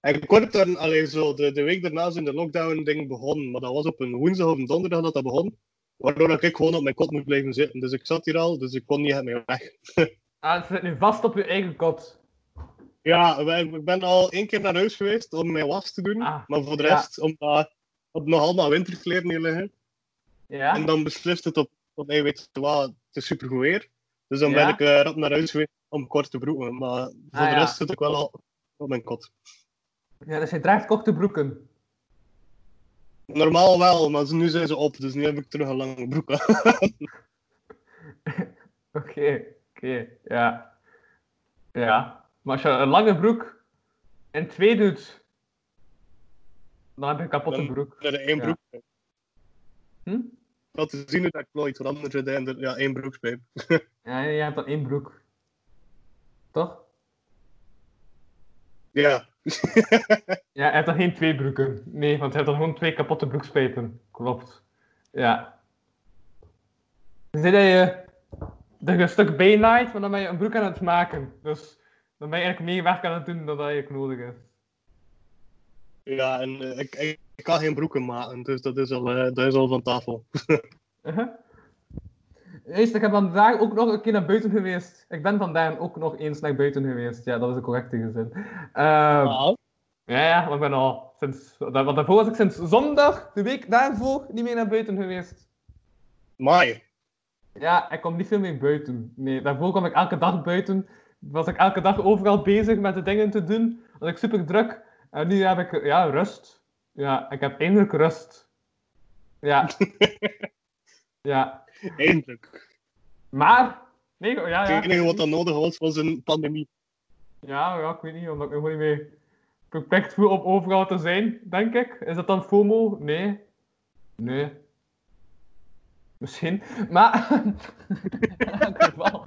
en kort dan, allee, zo, de, de week daarna zijn de lockdown-ding begonnen. Maar dat was op een woensdag of een donderdag dat dat begon. Waardoor ik gewoon op mijn kot moest blijven zitten. Dus ik zat hier al, dus ik kon niet meer weg. Ah, je zit nu vast op je eigen kot. Ja, ik ben al één keer naar huis geweest om mijn was te doen. Ah, maar voor de ja. rest, omdat er nog allemaal winterkleren hier liggen. Ja? En dan beslist het op, op hey, weet je wat, het is supergoed weer. Dus dan Ja. ben ik eh, rap naar huis geweest om korte broeken. Maar voor Ah, de ja. rest zit ik wel al op mijn kot. ja, dus je draagt korte broeken. Normaal wel, maar nu zijn ze op, dus nu heb ik terug een lange broek. Oké, oké, ja. Ja. Maar als je een lange broek in twee doet, dan heb je een kapotte Dan- broek. Er één Ja. broek. Hm? Dat te zien dat want anders zit er ja, één broekspijp. Ja, je hebt dan één broek. Toch? Ja. Ja, je hebt dan geen twee broeken. Nee, want je hebt dan gewoon twee kapotte broekspijpen. Klopt. Ja. Dat je dat je een stuk bijnaait, maar dan ben je een broek aan het maken. Dus dan ben je eigenlijk meer werk aan het doen dan dat je nodig is. Ja, en eh, ik, ik, ik kan geen broeken maken, dus dat is al, eh, dat is al van tafel. Uh-huh. Eerst, ik heb vandaag ook nog een keer naar buiten geweest. Ik ben vandaag ook nog eens naar buiten geweest. Ja, dat is de correcte zin. Ehm, Ah, Ja, ja, maar ik ben al sinds... Want daarvoor was ik sinds zondag, de week daarvoor, niet meer naar buiten geweest. Maar, Ja, ik kom niet veel meer buiten. Nee, daarvoor kwam ik elke dag buiten. Was ik elke dag overal bezig met de dingen te doen. Was ik super druk. En nu heb ik, ja, rust. Ja, ik heb eindelijk rust. Ja. ja. eindelijk. Maar... Nee, ja, Het ja. enige wat dan nodig was, was een pandemie. Ja, ja, ik weet niet, omdat ik me gewoon niet meer beperkt voel om overal te zijn, denk ik. Is dat dan FOMO? Nee. Nee. Misschien. Maar... ik weet wel.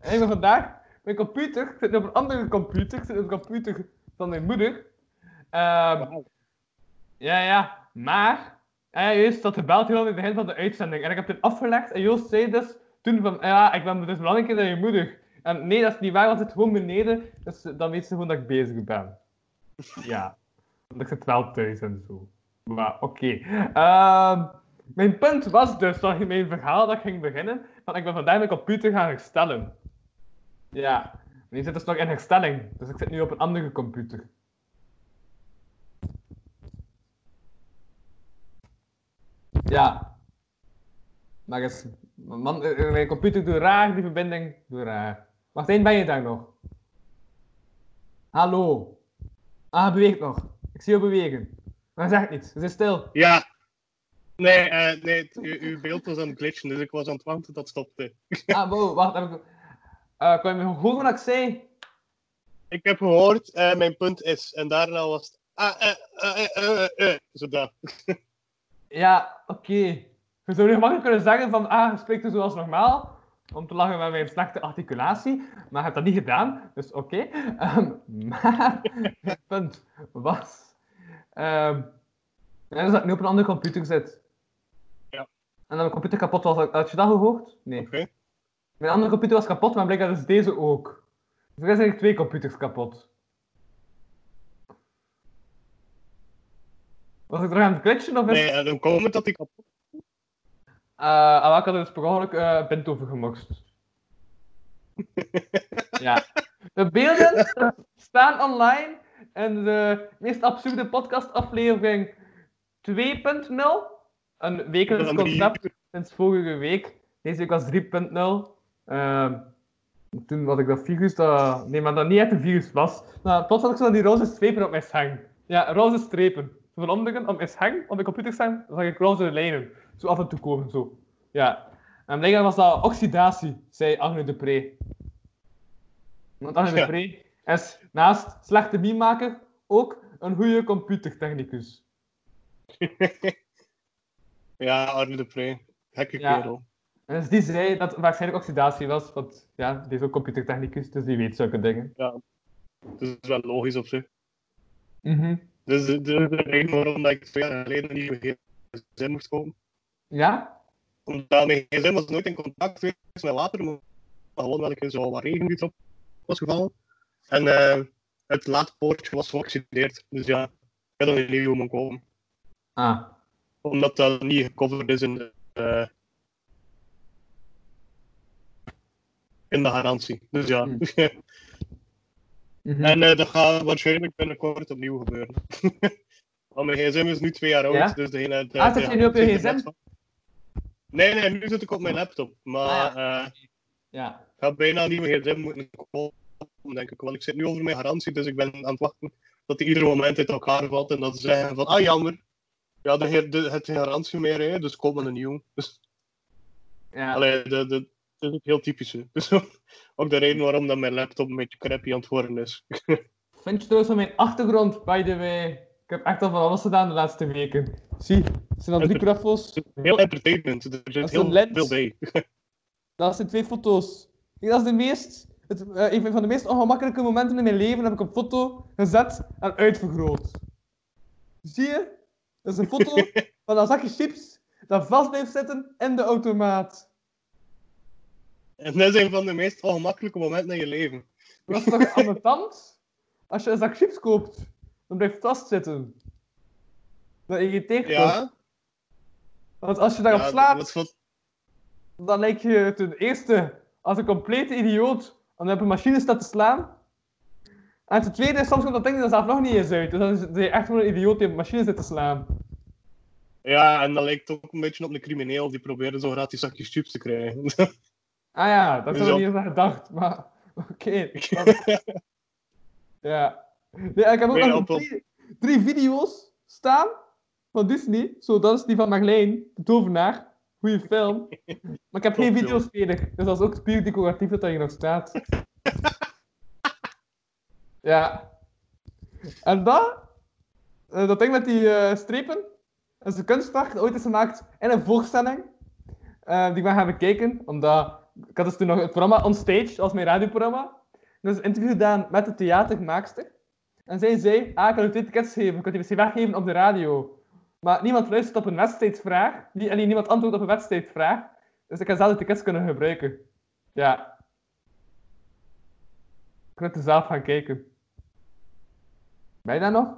en van vandaag, mijn computer, zit nu op een andere computer, zit op een computer van mijn moeder. Ehm, ja, ja, maar... Ja, Joost had gebeld heel in het begin van de uitzending. En ik heb dit afgelegd. En Joost zei dus toen van... Ja, ik ben dus belangrijker dan je moeder. En nee, dat is niet waar. Want het gewoon beneden. Dus dan weet ze gewoon dat ik bezig ben. Ja. Want ik zit wel thuis en zo. Maar oké. Ehm, mijn punt was dus, dat mijn verhaal dat ging beginnen, van ik ben vandaag mijn computer gaan herstellen. Ja. Die zit dus nog in herstelling. Dus ik zit nu op een andere computer. Ja. Maar is, man, eh, mijn computer doet raar, die verbinding doet raar. Martijn, ben je daar nog? Hallo? Ah, hij beweegt nog. Ik zie je bewegen. Maar hij zegt niets. Ze is stil. Ja. Nee, eh, nee het- uw, uw beeld was aan het glitchen, dus ik was aan het wachten dat stopte. Ah, wow, wacht. Heb ik... Eh, kan je me horen wat ik zei? Ik heb gehoord, eh, mijn punt is, en daarna was het... Ah, eh, eh, eh, eh, eh, zo dat. Ja, oké. Je zou nu gemakkelijk kunnen zeggen van, ah, je spreekt er zoals normaal. Om te lachen met mijn slechte articulatie. Maar je hebt dat niet gedaan, dus oké. Ehm, maar, het punt was... ja, dus dat ik nu op een andere computer zit. Ja. En dat mijn computer kapot was. Had je dat gehoord? Nee. Oké. Mijn andere computer was kapot, maar blijkbaar is deze ook. Dus er zijn eigenlijk twee computers kapot. Was ik er aan het glitchen of is... Nee, eh, dan komt het dat ik kapot Uh, en ik had er dus per ongeluk eh bent over gemokst. ja. De beelden staan online in de meest absurde podcastaflevering 2.0. Een wekelijks concept sinds vorige week. Deze week was 3.0. Ehm, toen had ik dat virus, dat... nee, maar dat niet echt een virus was. Nou, plots had ik zo die roze strepen op mijn scherm. Ja, roze strepen. Zo van onderen op mijn scherm, op mijn computerscherm, zag ik roze lijnen. Zo af en toe komen, zo. Ja. En blijkbaar was dat oxidatie, zei Agne de Pre. Want Agne de Ja. Pre is naast slechte meme-maker ook een goede computertechnicus. Ja, Arne de Pre. Gekke Ja. kerel. Dus die zei dat het waarschijnlijk oxidatie was, want ja, die is ook computertechnicus, dus die weet zulke dingen. Dus dat is wel logisch op zich. Mhm. Dus de, de, de reden waarom dat ik twee jaar geleden niet meer gsm moest kopen. Ja? Omdat mijn gsm was nooit in contact geweest met water, maar gewoon wel ik zo wat regen erop was gevallen. En eh, het laadpoortje was geoxideerd. Dus ja, ik heb dan een nieuwe moeten kopen. Ah. Omdat dat niet gecoverd is in de, eh, in de garantie. Dus ja. Hmm. Mhm. en eh, dat gaat waarschijnlijk binnenkort opnieuw gebeuren. Want mijn gsm is nu twee jaar oud, Ja? dus degene... De, Ah, zit je nu op je gsm? Nee, nee, nu zit ik op mijn laptop. Maar Ah, eh, Ja. ik ga bijna een nieuwe gsm moeten kopen, denk ik. Want ik zit nu over mijn garantie, dus ik ben aan het wachten dat die ieder moment uit elkaar valt. En dat ze zeggen van, ah jammer, ja, de, heer- de, het garantie meer, hè, dus koop maar een nieuw. Dus, Ja. allee, de, de, is ook heel typisch. hè. Dus ook de reden waarom dat mijn laptop een beetje crappy aan het worden is. Vind je trouwens van mijn achtergrond, by the way? Ik heb echt al van alles gedaan de laatste weken. Zie, er zijn al drie knuffels. Heel entertainment, er is zit een heel lens. veel bij. Dat zijn twee foto's. Kijk, dat is de meest, het, eh, een van de meest ongemakkelijke momenten in mijn leven. heb ik een foto gezet en uitvergroot. Zie je? Dat is een foto van een zakje chips dat vast blijft zitten in de automaat. En dat is een van de meest ongemakkelijke momenten in je leven. Dat is toch aan de tand? Als je een zak chips koopt, dan blijft het vastzitten. Dat irriteert toch? Ja, Want als je daarop ja slaapt, wat- dan lijkt je ten eerste als een complete idioot om op een machine staat te slaan. En ten tweede, soms komt dat ding er zelf nog niet eens uit. Dus dan is is hij echt gewoon een idioot die op de machine zit te slaan. Ja, en dat lijkt ook een beetje op een crimineel die probeerde zo gratis zakjes chips te krijgen. Ah ja, dat Dus ik niet eens aan gedacht, maar oké. dat- ja. Nee, ik heb ook nog drie, drie video's staan van Disney. Zo, dat is die van Marleen, de tovenaar. Goeie film. Maar ik heb geen video's verder, dus dat is ook puur decoratief dat hier nog staat. ja. En dat, eh, dat ding met die eh, strepen, dat is een kunstwerk dat ooit is gemaakt in een voorstelling. eh, die ik ben gaan bekijken, omdat ik had dus toen nog het programma On Stage, was mijn radioprogramma. Dus een interview gedaan met de theatermaakster. En zij zei, ah, ik kan u twee tickets geven, ik kan die misschien weggeven op de radio. Maar niemand luistert op een wedstrijdvraag, en niemand antwoordt op een wedstrijdvraag. Dus ik heb zelf de tickets kunnen gebruiken. Ja. Ik moet er zelf gaan kijken. Ben je daar nog?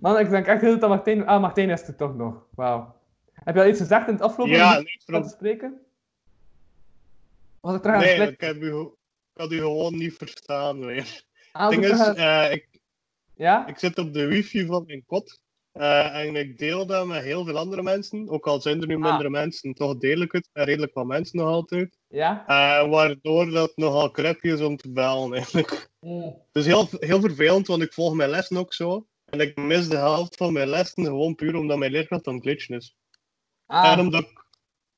Man, ik denk echt heel dat Martijn... Ah, Martijn is er toch nog. Wauw. Heb je al iets gezegd in het afgelopen ja, nee, van te spreken? Was ik terug aan nee ik, heb u, ik had u gewoon niet verstaan. Ah, Het ding is, eh, ik, Ja? ik zit op de wifi van mijn kot. eh, en ik deel dat met heel veel andere mensen. Ook al zijn er nu Ah. mindere mensen, toch deel ik het. En redelijk wat mensen nog altijd. Ja? Eh, waardoor dat nogal crap is om te bellen eigenlijk. Mm. Het is heel, heel vervelend, want ik volg mijn lessen ook zo. En ik mis de helft van mijn lessen gewoon puur omdat mijn leerkracht aan het glitchen is. Ah, En omdat ik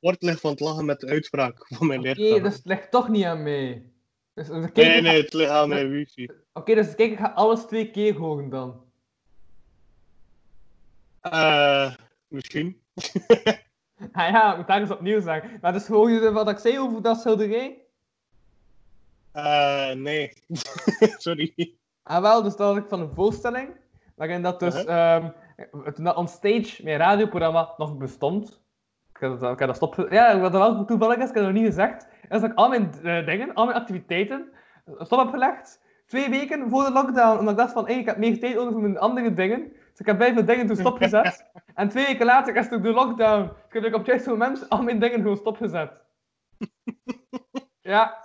kort lig van het lachen met de uitspraak van mijn oké, leerkracht. dus het ligt toch niet aan mij. Dus, dus kijk, Nee, nee, het ligt aan mijn wifi. Oké, dus kijk, ik ga alles twee keer horen dan. Eh, misschien. Ah ja, ik moet daar eens opnieuw zeggen. Maar dus hoor je wat ik zei over dat schilderij? Eh, nee. Sorry. Ah wel, dus dat was ik van een voorstelling. Waarin dat dus, Uh-huh. ehm, toen dat Onstage, mijn radioprogramma, nog bestond. Ik heb dat, dat stop... Ja, wat wel toevallig is, ik heb het nog niet gezegd, is dat ik al mijn eh, dingen, al mijn activiteiten, eh, stop heb gelegd. Twee weken voor de lockdown, omdat ik dacht van, hey, ik heb meer tijd nodig voor mijn andere dingen. Dus ik heb bij veel dingen toen stopgezet. en twee weken later is het de lockdown. Dus ik heb op het juiste moment al mijn dingen gewoon stopgezet. ja.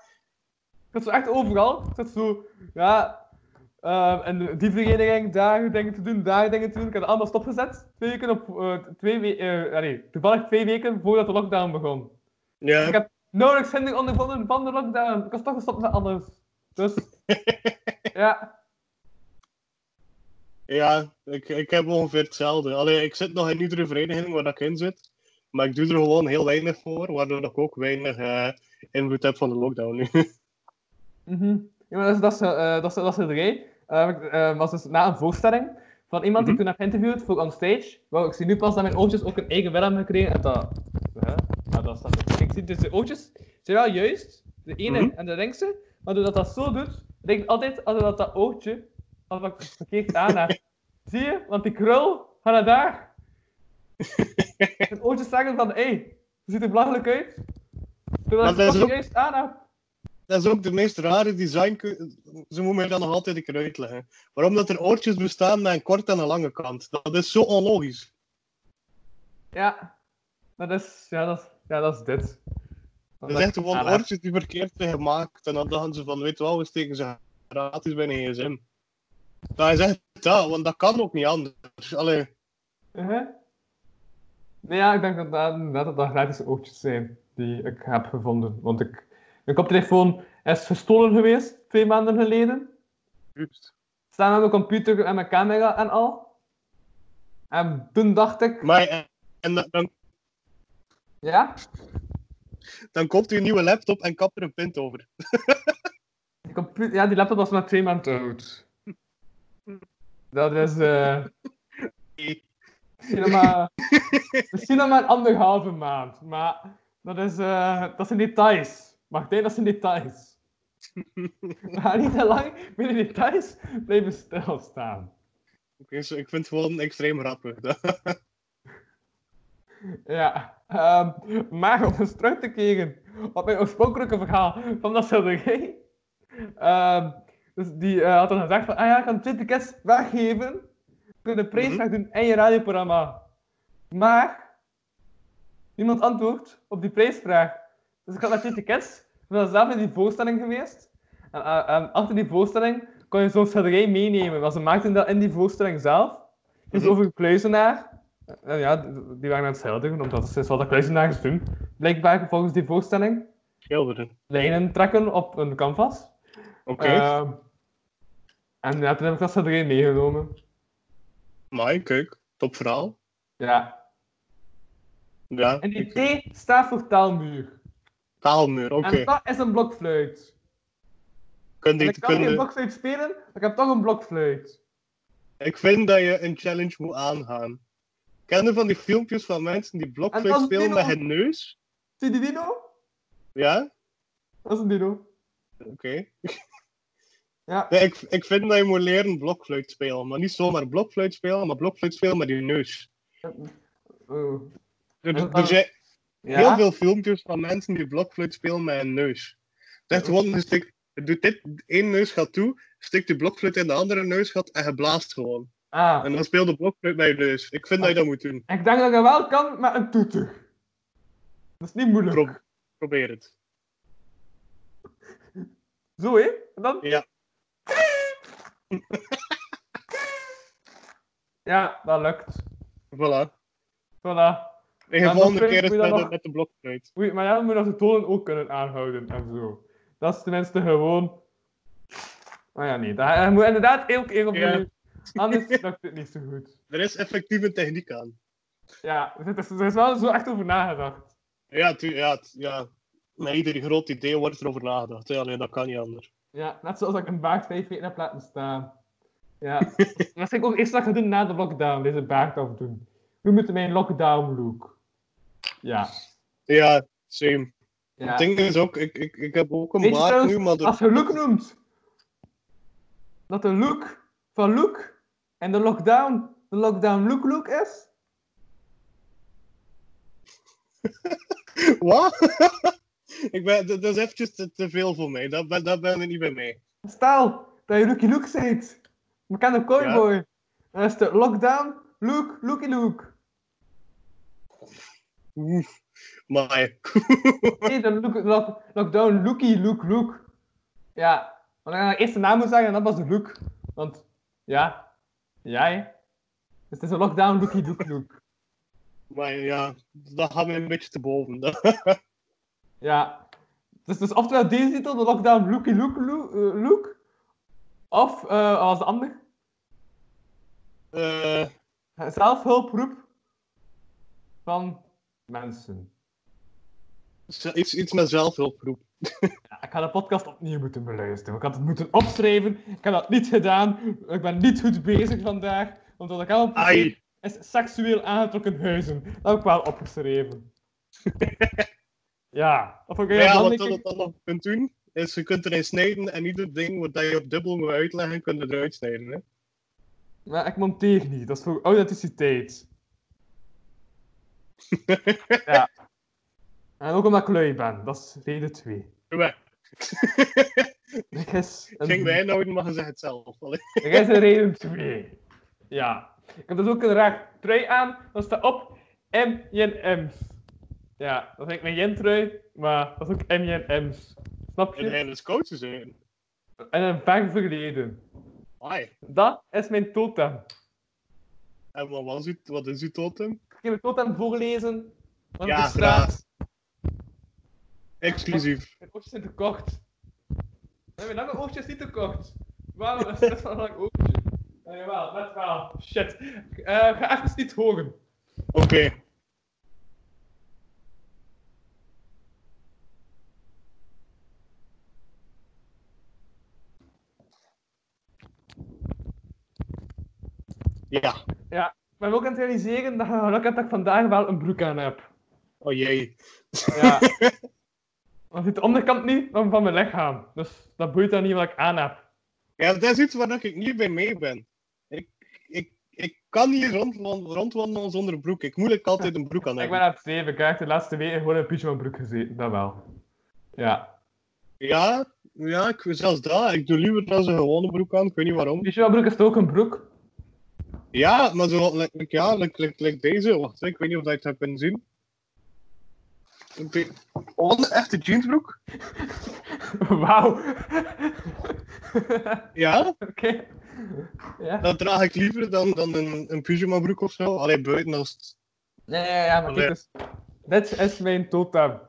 Ik zat zo echt overal. Ik zat zo, ja... ehm, en die vereniging, daar dingen te doen, daar dingen te doen. Ik heb het allemaal stopgezet. Twee weken op... eh, twee we eh, nee, toevallig twee weken voordat de lockdown begon. Ja. Ik heb nauwelijks ondervonden van de lockdown. Ik was toch gestopt met alles. Dus... ja. Ja, ik, ik heb ongeveer hetzelfde. Allee, ik zit nog in iedere vereniging waar ik in zit. Maar ik doe er gewoon heel weinig voor, waardoor ik ook weinig eh, invloed heb van de lockdown nu. Mhm. Ja, maar dat is, dat is, dat is, dat is schilderij. Eh, ik eh, was dus na een voorstelling van iemand die ik toen heb geïnterviewd voor Onstage. Wow, ik zie nu pas dat mijn oogjes ook een eigen wil hebben gekregen. En dat... Hè? Ja, dat staat er. Ik zie dus de oogjes zijn wel juist. De ene Mhm. en de linkse. Maar doordat dat zo doet, denk ik altijd als dat, dat oogje als ik verkeerd aan heb. zie je? Want die krul gaat naar daar. Het oogjes zeggen van, hé, hey, ziet er belachelijk uit. Terwijl dat is ook- juist aan heb. Dat is ook de meest rare design. Ze moeten mij dat nog altijd een keer uitleggen. Waarom dat er oortjes bestaan met een korte en een lange kant. Dat is zo onlogisch. Ja, dat is, ja, dat is, ja, dat is dit. Dat is echt gewoon oortjes die verkeerd zijn gemaakt. En dan dachten ze van, weet je wel, we steken ze gratis bij een gsm. Dat is echt dat, want dat kan ook niet anders. Allee, uh-huh. Nee, ja, ik denk dat dat, dat, dat gratis oogjes zijn die ik heb gevonden. Want ik, mijn koptelefoon is gestolen geweest, twee maanden geleden. juist. Staan met mijn computer en mijn camera en al. En toen dacht ik, Maar en, en dan- ja, dan koopt u een nieuwe laptop en kapt er een pint over. die, ja, die laptop was maar twee maanden oud. Dat is, eh misschien nog maar, misschien nog maar een anderhalve maand. Maar dat, is, eh, dat zijn details. Martijn, dat zijn details. We gaan niet te lang bij de details blijven stilstaan. Zo, ik vind het gewoon extreem grappig. Ja, ehm, maar om eens terug te keren op mijn oorspronkelijke verhaal van dat schilderij. Ehm, dus die eh, had dan gezegd van, ah ja, ik kan twee tickets weggeven. Kun je de prijsvraag doen in je radioprogramma. Maar, niemand antwoordt op die prijsvraag. Dus ik had met twee tickets. Ik ben zelf in die voorstelling geweest. En en- en achter die voorstelling kon je zo'n schilderij meenemen. Want ze maakten dat in die voorstelling zelf. Dus over een kluizenaar. En ja, die waren aan het schilderen, omdat dat is wat de kluizenaars doen. Blijkbaar volgens die voorstelling. Schilderen. Lijnen trekken op een canvas. Oké. Ehm, en ja, toen heb ik dat schilderij meegenomen. Maar kijk, top verhaal. Ja. Ja. En die T staat voor taalmuur. Taalmuur, oké. En dat is een blokfluit. Kun je- ik kan geen kun je- blokfluit spelen, maar ik heb toch een blokfluit. Ik vind dat je een challenge moet aangaan. Ken je van die filmpjes van mensen die blokfluit spelen met hun neus? Zie je die dino? Ja? Dat is een dino. Oké. Ja. Nee, ik, ik vind dat je moet leren blokfluit spelen. Maar niet zomaar blokfluit spelen, maar blokfluit spelen met je neus. Oh. Ja? heel veel filmpjes van mensen die blokfluit spelen met hun neus. Het is gewoon, je stikt- je doet dit, één neus gaat toe, stikt je blokfluit in de andere neusgat en je blaast gewoon. Ah, En dan speel je blokfluit met je neus. Ik vind dat je dat moet doen. ik denk dat dat wel kan met een toeter. Dat is niet moeilijk. Pro- probeer het. Zo, hè? En dan? Ja. Ja, dat lukt. Voilà. Voilà. De volgende keer is met, nog- met de blokfluit. Oei, maar ja, dan moet je nog de tonen ook kunnen aanhouden en zo. Dat is tenminste gewoon... Oh ja, nee. Dat, je moet inderdaad elke keer opnieuw. Ja. Anders lukt het niet zo goed. Er is effectief een techniek aan. Ja, er is, er is wel zo echt over nagedacht. Ja, tu- ja, ja. met ieder groot idee wordt er over nagedacht. Ja, nee, dat kan niet anders. Ja, net zoals ik een baard vijf weken heb laten staan. Ja. dat ga ik ook eerst gaan doen na de lockdown, deze baard afdoen. We moeten mijn lockdown look. Ja. Ja, same. ja. Het ding is ook, ik, ik, ik heb ook een trouwens, nu, maar... de- Als je look noemt, dat de look van look en de lockdown de lockdown look look is, Wat? ik ben, dat dat is eventjes te, te veel voor mij. Dat ben, dat ben ik niet bij mij. stel dat je looky look zit. Bekende cowboy. Dan is de lockdown look looky look. Oef. Maar... Nee, de look, lock, lockdown looky look look. Ja, maar dan ga ik eerst de naam zeggen en dat was de look. Want, ja, jij. Dus het is een lockdown looky look look. maar ja, dat gaat me een beetje te boven. Ja. Dus, dus oftewel deze titel, de lockdown looky look look, eh, look. Of, eh als de ander, Eh, zelfhulproep van mensen. iets, iets met zelfhulproep. Ja, ik ga de podcast opnieuw moeten beluisteren. Ik had het moeten opschrijven. Ik heb dat niet gedaan. Ik ben niet goed bezig vandaag. Want wat ik al is seksueel aangetrokken huizen. Dat heb ik wel opgeschreven. ja, of ik ja, wat je dan nog kunt doen, is je kunt erin snijden en ieder ding wat je op dubbel moet uitleggen, kun je eruit snijden. Hè? Maar ik monteer niet. Dat is voor authenticiteit. Ja. En ook omdat ik lui ben. Dat is reden 2. Maar, Er is een, ging wij nou, mag je zeggen het zelf. Er is een reden 2. Ja. Ik heb dus ook een raar trui aan. Dat staat op M&M's. Ja, dat is eigenlijk mijn jen-trui. Maar dat is ook M&M's. Snap En je? hij is. En een ver verleden. Ai. Dat is mijn totem. En wat, was uw, wat is uw totem? Ik heb mijn totem voorlezen. Want Ja, er staat... Exclusief. Mijn oortjes zijn te kort. Nee, mijn lange oortjes niet te kort. Waarom is het best wel een lang oortje? Nee, wel, net wel. Shit. Eh ga even niet horen. Oké. Ja. Ja, ben ook aan het realiseren dat je geluk hebt dat ik vandaag wel een broek aan heb. Oh jee. Ja. Want ziet de onderkant niet dan van mijn lichaam. Dus dat boeit dan niet wat ik aan heb. Ja, dat is iets waar ik niet bij mee ben. Ik, ik, ik kan niet rondwandelen, rondwandelen zonder broek. Ik moet ik altijd een broek aan Ik hebben. ben aan het zeven. Ik heb de laatste weken gewoon een pyjama broek gezeten. Dat wel. Ja. Ja, ja ik, zelfs dat. Ik doe liever dan een gewone broek aan. Ik weet niet waarom. Pyjama broek is toch ook een broek? Ja, maar zo, like, like- ja, like, like, like deze. Wacht, ik weet niet of dat je het hebt kunnen zien. Oké. Oh, een echte jeansbroek? Wauw. Ja, Oké. Ja. dat draag ik liever dan, dan een, een pyjamabroek of zo. Alleen buiten als het... Nee, ja, ja, maar kijk Allee. dus. Dit is mijn totem.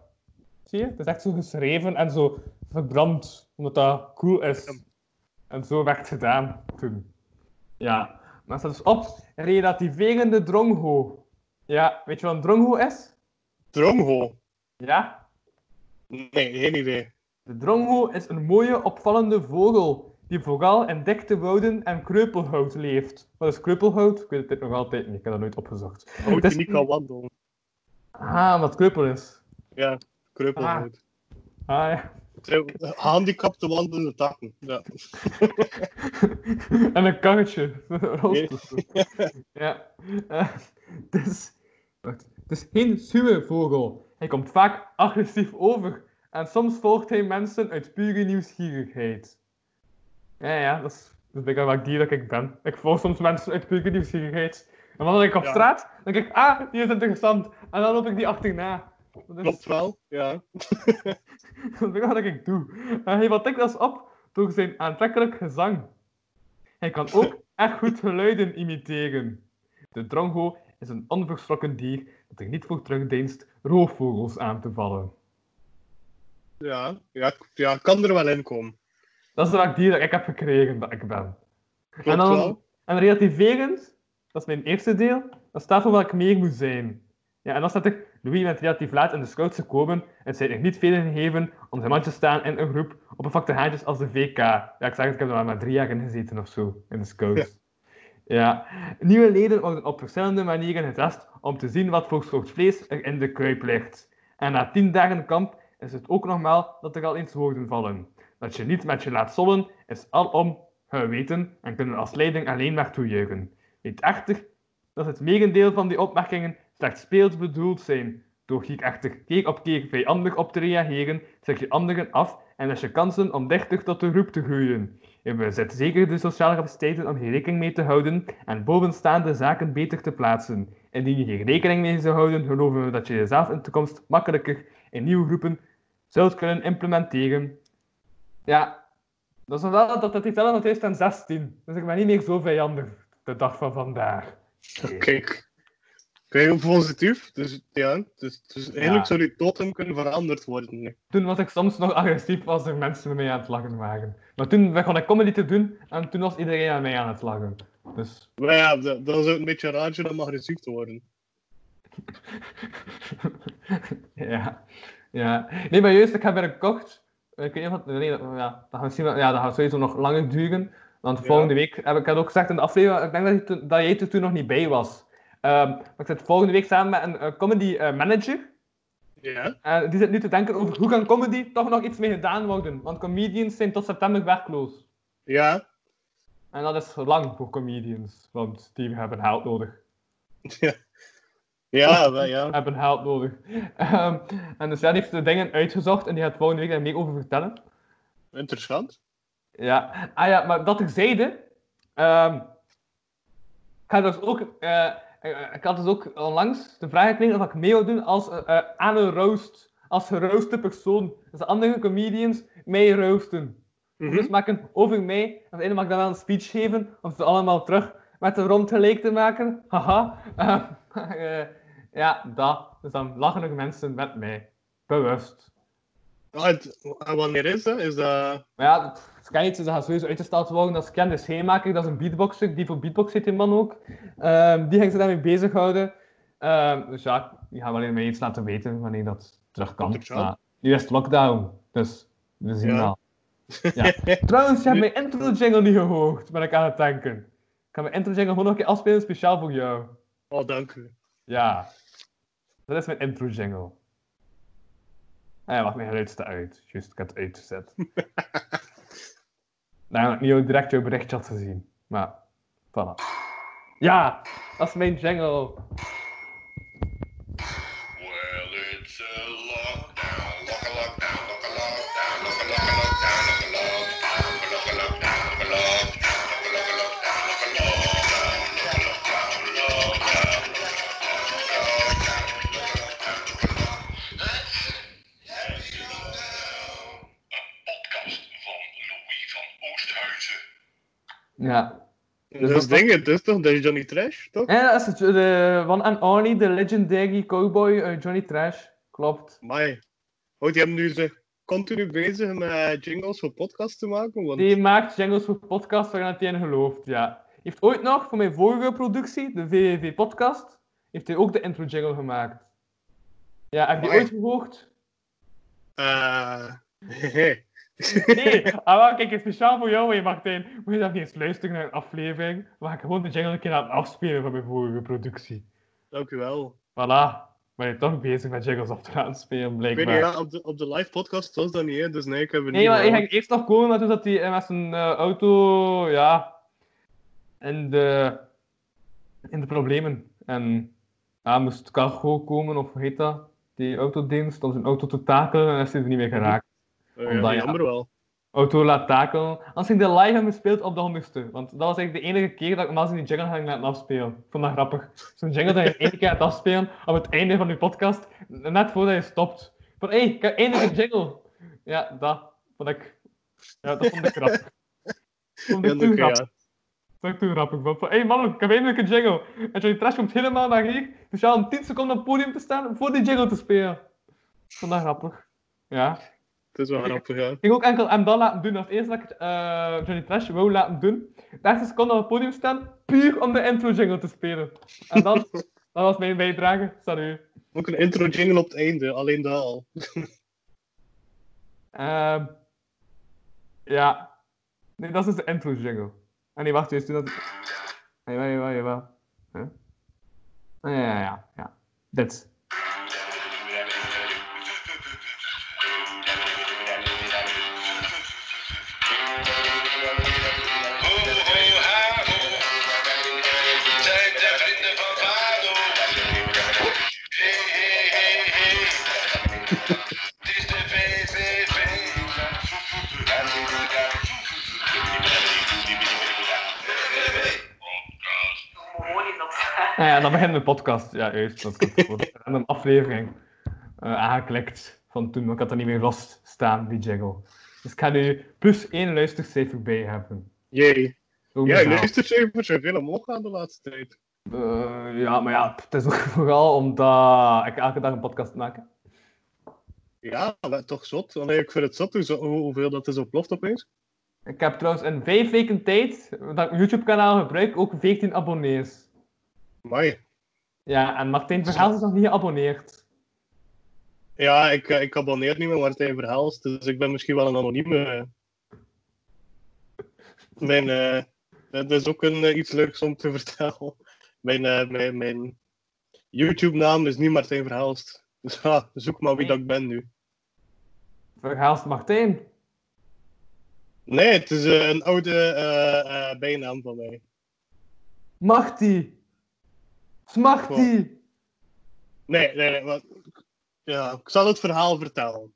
Zie je? Het is echt zo geschreven en zo verbrand, omdat dat cool is. En zo werd het gedaan toen. Ja. Maar staat dus op, relativerende drongho. Ja, weet je wat een drongho is? Drongho. Ja? Nee, geen idee. De drongho is een mooie, opvallende vogel die vooral in dikte wouden en kreupelhout leeft. Wat is kreupelhout? Ik weet het nog altijd niet, ik heb dat nooit opgezocht. Hout die is- niet kan wandelen. Ah, wat kreupel is. Ja, kreupelhout. Ah ja. Zo, Gehandicapte wandelende takken. Ja. en een karretje. Rolstoel. ja. Eh, Het is, wacht. het is geen sluwe vogel. Hij komt vaak agressief over. En soms volgt hij mensen uit pure nieuwsgierigheid. Ja, ja, dat is, dat is wat dier dat ik ben. Ik volg soms mensen uit pure nieuwsgierigheid. En dan ik op Ja. straat, dan denk ik, ah, die is interessant. En dan loop ik die achterna. Dat is- Klopt wel, ja. dat is wat ik doe. En hij wat dikwijls op door zijn aantrekkelijk gezang. Hij kan ook echt goed geluiden imiteren. De drongho is een onverschrokken dier dat er niet voor terugdeinst roofvogels aan te vallen. Ja, ja, ja, kan er wel in komen. Dat is welk dier dat ik heb gekregen dat ik ben. Klopt en, dan, wel. en relativerend, dat is mijn eerste deel, dat staat voor wat ik meer moet zijn. Ja, en dan staat er, Louis bent relatief laat in de scouts gekomen en zijn er niet veel gegeven om zijn man te staan in een groep op een haantjes als de VK. Ja, ik zeg het, ik heb er maar, maar drie jaar in gezeten of zo, in de scouts. Ja. Nieuwe leden worden op verschillende manieren getest om te zien wat voor soort vlees er in de kuip ligt. En na tien dagen kamp is het ook normaal dat er al eens woorden vallen. Dat je niet met je laat zollen is alom geweten en kunnen als leiding alleen maar toejuichen. Weet echter dat het merendeel van die opmerkingen slechts speels bedoeld zijn. Door echter keer op keer vijandig op te reageren, zeg je anderen af en is je kansen om dichter tot de groep te groeien. Je bezit zeker de sociale capaciteiten om hier rekening mee te houden en bovenstaande zaken beter te plaatsen. Indien je hier rekening mee zou houden, geloven we dat je jezelf in de toekomst makkelijker in nieuwe groepen zult kunnen implementeren. Ja, dat is wel dat het van 2016. Dus ik ben niet meer zo vijandig de dag van vandaag. Kijk. Kijk, positief. Dus ja, dus, dus eigenlijk Ja. zou die totem kunnen veranderd worden. Toen was ik soms nog agressief als er mensen mij aan het lachen waren. Maar toen begon ik comedy te doen en toen was iedereen aan mij aan het lachen. Dus Maar ja, dat, dat is ook een beetje raar om agressief te worden. ja. ja. Nee, maar juist, ik heb binnenkort. Ik weet niet of het. Nee, dat, ja, dat gaat, ja, dat gaat sowieso nog langer duren. Want Ja. volgende week heb ik had ook gezegd in de aflevering. Ik denk dat, je dat jij er toen nog niet bij was. Ehm, ik zit volgende week samen met een eh, comedy eh, manager. Ja? En die zit nu te denken over hoe kan comedy toch nog iets mee gedaan worden. Want comedians zijn tot september werkloos. Ja? En dat is lang voor comedians, want die hebben geld nodig. Ja, wel, ja. Hebben geld nodig. Ehm, en dus ja, die heeft de dingen uitgezocht en die gaat volgende week daar meer over vertellen. Interessant. Ja, ah ja, maar dat terzijde. ehm ik, ga dus ook, eh, eh, ik had dus ook onlangs de vraag gekregen of ik mee wil doen als eh, eh, aan een roast. Als gerooste persoon. Dus de andere comedians mij roosten. Mhm. Dus maken over mij. En op het einde mag ik dan wel een speech geven. Om ze allemaal terug met de rond gelijk te maken. Haha. Eh, eh, ja, dat. Dus dan lachen er mensen met mij. Bewust. En wanneer is dat? Is dat... Ja, het dat gaat sowieso uitgesteld worden. Dat is Ken de Scheenmaker, dat is een beatboxer, die voor beatbox zit die man ook. Ehm, die ging zich daarmee bezighouden. Ehm dus ja, die gaan we alleen maar iets laten weten wanneer dat terug kan. Maar nu is het lockdown, dus we zien Ja. wel. Ja. Trouwens, je hebt mijn intro jingle niet gehoord, ben ik aan het denken. Ik ga mijn intro jingle gewoon nog een keer afspelen, speciaal voor jou. Oh, dank u. Ja, dat is mijn intro jingle. Ah ja, wacht, mijn geluid staat uit. Juist, ik heb het uitgezet. nou, niet direct jouw berichtje had gezien. Maar, voilà. Ja, dat is mijn jingle. Ja. Dus dat ding, het is toch? Dat is Johnny Trash, toch? Ja, dat is de, de one and only, de legendary cowboy uit Johnny Trash. Klopt. Maar Houdt hij hem nu zich continu bezig met jingles voor podcasts te maken? Want... Die maakt jingles voor podcasts waarin hij in gelooft, ja. Heeft ooit nog, voor mijn vorige productie, de VVV podcast, heeft hij ook de intro jingle gemaakt. Ja, heb je ooit gehoord? Eh, Nee, ah, wel, kijk, speciaal voor jou, je Martijn. Moet je dan niet eens luisteren naar een aflevering? Maar ik gewoon de jingle een keer aan het afspelen van mijn vorige productie. Dank u wel. Voilà. Ben je toch bezig met jingles af te laten spelen, Ik blijkbaar. weet niet, ja, op de, op de live podcast was dat niet, hè, dus nee, ik heb er Nee, niet maar hij gehoord. ging eerst nog komen, maar zat hij eh, met zijn eh, auto, ja, in de, in de problemen. En ja, moest cargo komen, of hoe heet dat? Die autodienst, om zijn auto te takelen, en is hij er niet meer geraakt. Eh, ja, omdat, ja. jammer wel. Auto laat takelen. Als ging de live hebben gespeeld op de honderdste. Want dat was eigenlijk de enige keer dat ik normaal die jingle ging laten afspelen. Ik vond dat grappig. Zo'n jingle dat je één keer het afspelen op het einde van je podcast, net voordat je stopt. Van, hé, hey, ik heb een jingle. Ja, dat vond ik... Ja, dat vond ik grappig. Vond ik toen grappig. Dat ik toen grappig vond. Van, hé hey, man, ik heb eindelijk een jingle. En Johnny Trash komt helemaal naar hier, speciaal om 10 seconden op het podium te staan, voor die jingle te spelen. Ik vond dat grappig. Ja. Het is wel grappig. Ik ook enkel hem dat laten doen. Dat het eerste dat ik eh, Johnny Trash wou laten doen. De eerste seconde op het podium staan, puur om de intro jingle te spelen. En dan, dat was mijn bijdrage. Salut. Ook een intro jingle op het einde, alleen dat al. Ehm ja. Nee, dat is dus de intro jingle. Ah nee, wacht, juist toen dat... Jawel, jawel, jawel. Huh? Ah, ja, ja, ja, ja. Dit. Ah ja, dan begint de podcast. Ja, juist. Dat een aflevering eh, aangeklikt van toen. want Ik had er niet meer los staan, die jingle. Dus ik ga nu plus één luistercijfer bij hebben. Jee. Ja, luistercijfers zijn veel omhoog gaan de laatste tijd. Eh, ja, maar ja, het is ook vooral omdat ik elke dag een podcast maak. Ja, maar toch zot. Allee, ik vind het zot hoe- zo- hoe- hoeveel dat is ontploft opeens. Ik heb trouwens in vijf weken tijd dat ik mijn YouTube-kanaal gebruik ook 14 abonnees. Ja, en Martijn Verhaal is nog niet geabonneerd. Ja, ik, eh, ik abonneer niet meer Martijn Verhelst, dus ik ben misschien wel een anonieme. Mijn, eh, dat is ook een, eh, iets leuks om te vertellen. Mijn, mijn, mijn YouTube-naam is niet Martijn Verhelst. Dus ja, zoek maar wie dat ik ben nu. Verhaalst Martijn. Nee, het is een oude bijnaam van mij. Marty. Smarty. Nee, nee, nee. Maar, ja, ik zal het verhaal vertellen.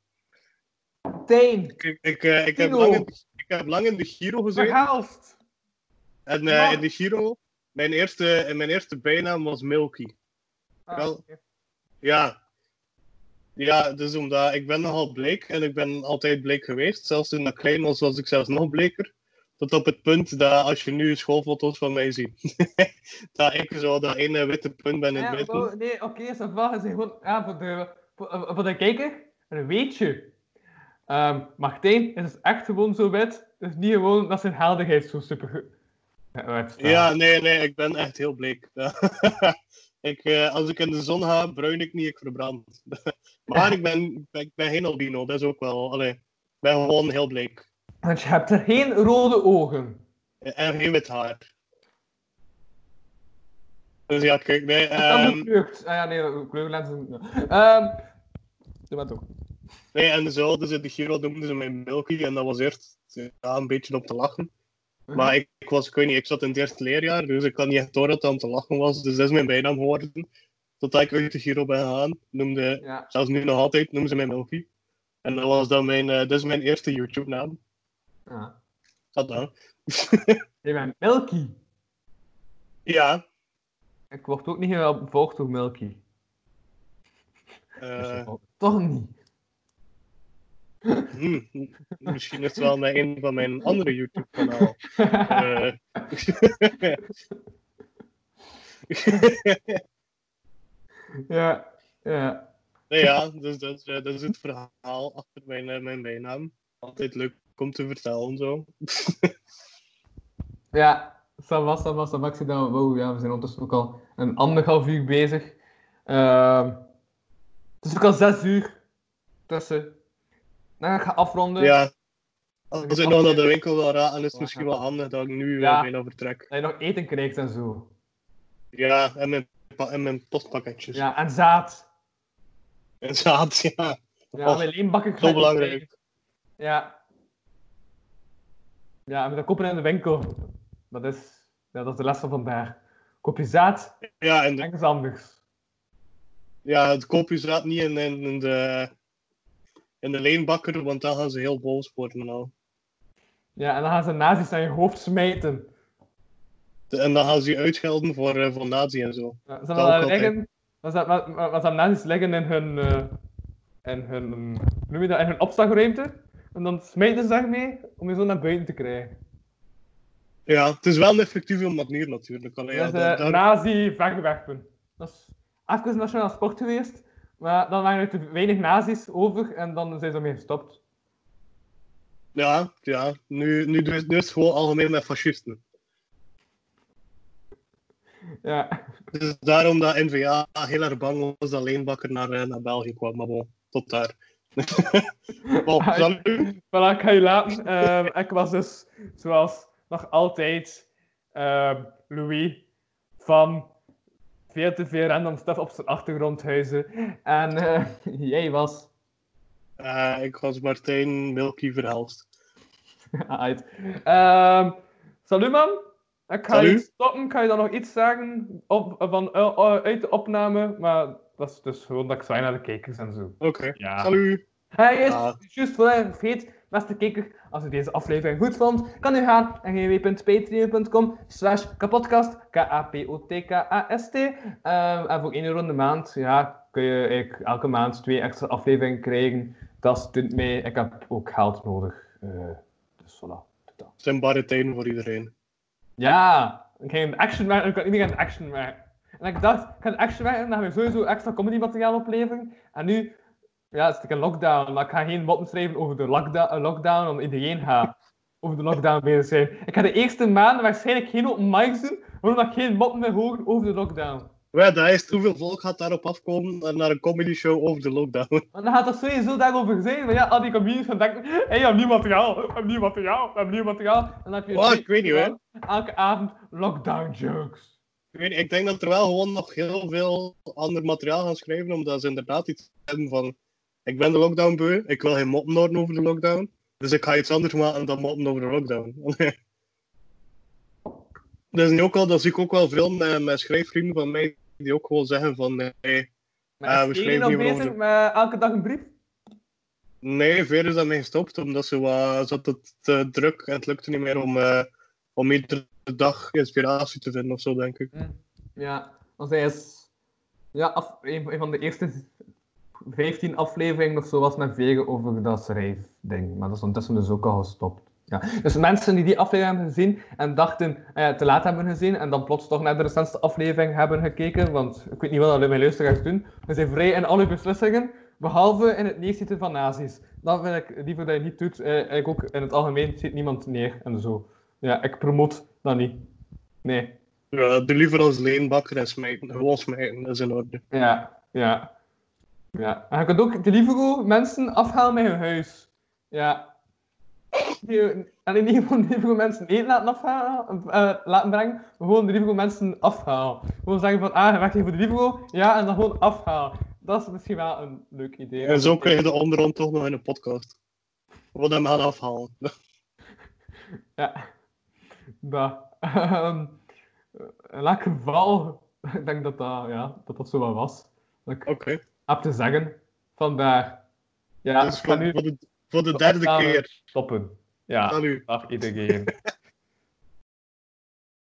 Tijn. Ik, ik, eh, ik, heb, lang in, ik heb lang in de Giro gezeten. Verhaalst. En eh, in de Giro, mijn eerste, mijn eerste bijnaam was Milky. Ah, Wel. Ja. Ja, dus omdat ik ben nogal bleek en ik ben altijd bleek geweest. Zelfs toen ik klein was, was ik zelfs nog bleker. Tot op het punt dat als je nu schoolfoto's van mij ziet, dat ik zo dat ene witte punt ben in het Ja, midden. bro, nee, oké, is dat wel. Is gewoon, ja, voor de, voor, voor de kijker, een weetje. Ehm Martijn is dus echt gewoon zo wit. Dus niet gewoon dat zijn helderheid zo super. Ja, nee, nee, ik ben echt heel bleek. ik, eh, als ik in de zon ga, bruin ik niet, ik verbrand. maar ik ben, ik ben, ik ben geen albino, dat is ook wel. Allee, ik ben gewoon heel bleek. Want je hebt er geen rode ogen. En geen wit haar. Dus ja, kijk, nee. Dat kan ehm, gekleurd. Ah ja, nee, kleurlenzen. Ehm doe maar toch. nee, en zo, dus in de Giro noemden ze mij Milky en dat was eerst ja, een beetje om te lachen. Maar ik, ik was, ik weet niet, ik zat in het eerste leerjaar, dus ik kan niet echt door dat het om te lachen was. Dus dat is mijn bijnaam geworden. Totdat ik uit de Giro ben gegaan, noemde, Ja. zelfs nu nog altijd, noemen ze mij Milky. En dat was dan mijn, eh, dat is mijn eerste YouTube-naam. Ja. Dat dan. Je bent Milky. ja. Ik word ook niet gevolgd door Milky. eh, Toch niet. hm, misschien is het wel met een van mijn andere YouTube-kanaal. Eh. ja, ja. nee, ja, dus dat, is, eh, dat is het verhaal achter mijn, mijn bijnaam. Altijd leuk om te vertellen, zo. Ja, dat was, dat was, dat. Ik wow, ja, we zijn ondertussen ook al een anderhalf uur bezig. Ehm, het is ook al zes uur tussen. Dan ga ik gaan afronden. Ja. Als ik nog naar de winkel wil raken, is het misschien wel handig dat ik nu Ja. bijna vertrek. Dat je nog eten krijgt en zo. Ja, en mijn, en mijn postpakketjes. Ja, en zaad. En zaad, ja. Ja, mijn leenbakken Zo belangrijk. Ja. Ja, met dat kopen in de winkel. Dat is, ja, dat is de les van vandaag. Koop je zaad, Ja, en de, ergens anders. ja, het koop je zaad niet in, in, in de, in de leenbakker, want dan gaan ze heel boos worden. en al. Ja, en dan gaan ze nazi's naar je hoofd smijten. De- En dan gaan ze je uitschelden voor, eh, voor nazi en zo. Ja, ze Dat liggen, wat- wat ze nazi's liggen in hun, eh, in hun, noem je dat, in hun opslagruimte. En dan smijten ze daarmee om je zo naar buiten te krijgen. Ja, het is wel een effectieve manier natuurlijk. Allee, ja, dat is eh, nazi-wegwerpen. Dat is even een nationaal sport geweest, maar dan waren er te weinig nazi's over en dan zijn ze ermee gestopt. ja, ja. Nu, nu, nu is nu is het gewoon algemeen met fascisten. Ja, Dus daarom dat NVA heel erg bang was dat Leenbakker naar, eh, naar België kwam. Maar bon, tot daar. bon, Ah, salut. voilà, ik ga je laten. Ehm, ik was dus, zoals nog altijd, ehm, Louis van veel te veel random stuff op zijn achtergrondhuizen. En eh, jij was... Eh, ik was Martijn Milky Verhelst. Uit. Ehm salut man. Ik ga je stoppen. Kan je dan nog iets zeggen op, van, uit de opname? Maar dat is dus gewoon dat ik zwaai naar de kijkers en zo. Oké, Ja. salut. Hij is Ah. juist voor hij vergeet, beste kijker, als u deze aflevering goed vond, kan u gaan naar www.patreon.com slash kapodcast, K-A-P-O-T-K-A-S-T. Ehm, en voor 1 euro in de maand, ja, kun je eigenlijk elke maand twee extra afleveringen krijgen. Dat steunt mij, ik heb ook geld nodig. Eh, dus voilà. Dat. Het zijn barre tijden voor iedereen. Ja, ik ging een action maken en ik kan niet meer een action maken. En ik dacht, ik ga een action maken en dan ga je sowieso extra comedy materiaal opleveren. En nu, ja, zit ik in lockdown, maar ik ga geen moppen schrijven over de lockdown, eh, lockdown omdat iedereen gaat over de lockdown bezig zijn. Ik ga de eerste maanden waarschijnlijk geen open mics doen, waarom ik geen moppen meer horen over de lockdown. Ja, dat is hoeveel volk gaat daarop afkomen en naar een comedy show over de lockdown. Want dan gaat dat sowieso daarover zijn, van ja, al die comedians gaan denken, hé, hey, je hebt nieuw materiaal, we hebben nieuw materiaal, we hebben nieuw materiaal. En dan heb je Oh, ik weet niet, hoor. elke avond lockdown jokes. Ik, weet ik denk dat er wel gewoon nog heel veel ander materiaal gaan schrijven, omdat ze inderdaad iets hebben van ik ben de lockdown beu, ik wil geen moppen horen over de lockdown, dus ik ga iets anders maken dan moppen over de lockdown. dat is nu ook al, dat zie ik ook wel veel met, met schrijfvrienden van mij, die ook gewoon zeggen van nee, is we schrijven nog niet bezig over met elke dag een brief? nee, Veer is daarmee gestopt, omdat ze wat, zat het te druk en het lukte niet meer om, eh, om iedere dag inspiratie te vinden of zo, denk ik. Ja, want hij is ja, af, een, van de eerste 15 afleveringen of zo was met Vegen over dat schrijfding. Maar dat is ondertussen dus ook al gestopt. Ja. Dus mensen die die aflevering hebben gezien en dachten eh, te laat hebben gezien en dan plots toch naar de recentste aflevering hebben gekeken, want ik weet niet wat mijn luisteraars doen, we zijn vrij in alle beslissingen, behalve in het neerzitten van nazi's. Dat wil ik liever dat je niet doet. Eh, ook in het algemeen ziet niemand neer en zo. Ja, ik promoot dat niet. Nee. Ja, doe liever als leenbakker en smijten. Gewoon smijten, dat is in orde. Ja, ja. Ja. En je kunt ook de Livego mensen afhalen met hun huis. Ja. Die- En niet gewoon de Livego mensen eten laten afhalen, eh, laten brengen, maar gewoon de Livego mensen afhalen. Gewoon zeggen van, ah, je werkt hier voor de Livego, ja, en dan gewoon afhalen. Dat is misschien wel een leuk idee. En zo krijg je de onderhand toch nog in een podcast. Wat hem gaan afhalen. Ja. Dat. Ehm, in elk geval, ik denk dat dat, ja, dat, dat zo wel was. Dat ik heb te zeggen. Vandaar. Ja, Dus ik ga voor, nu voor, de, voor de derde keer. stoppen. Ja, dag iedereen.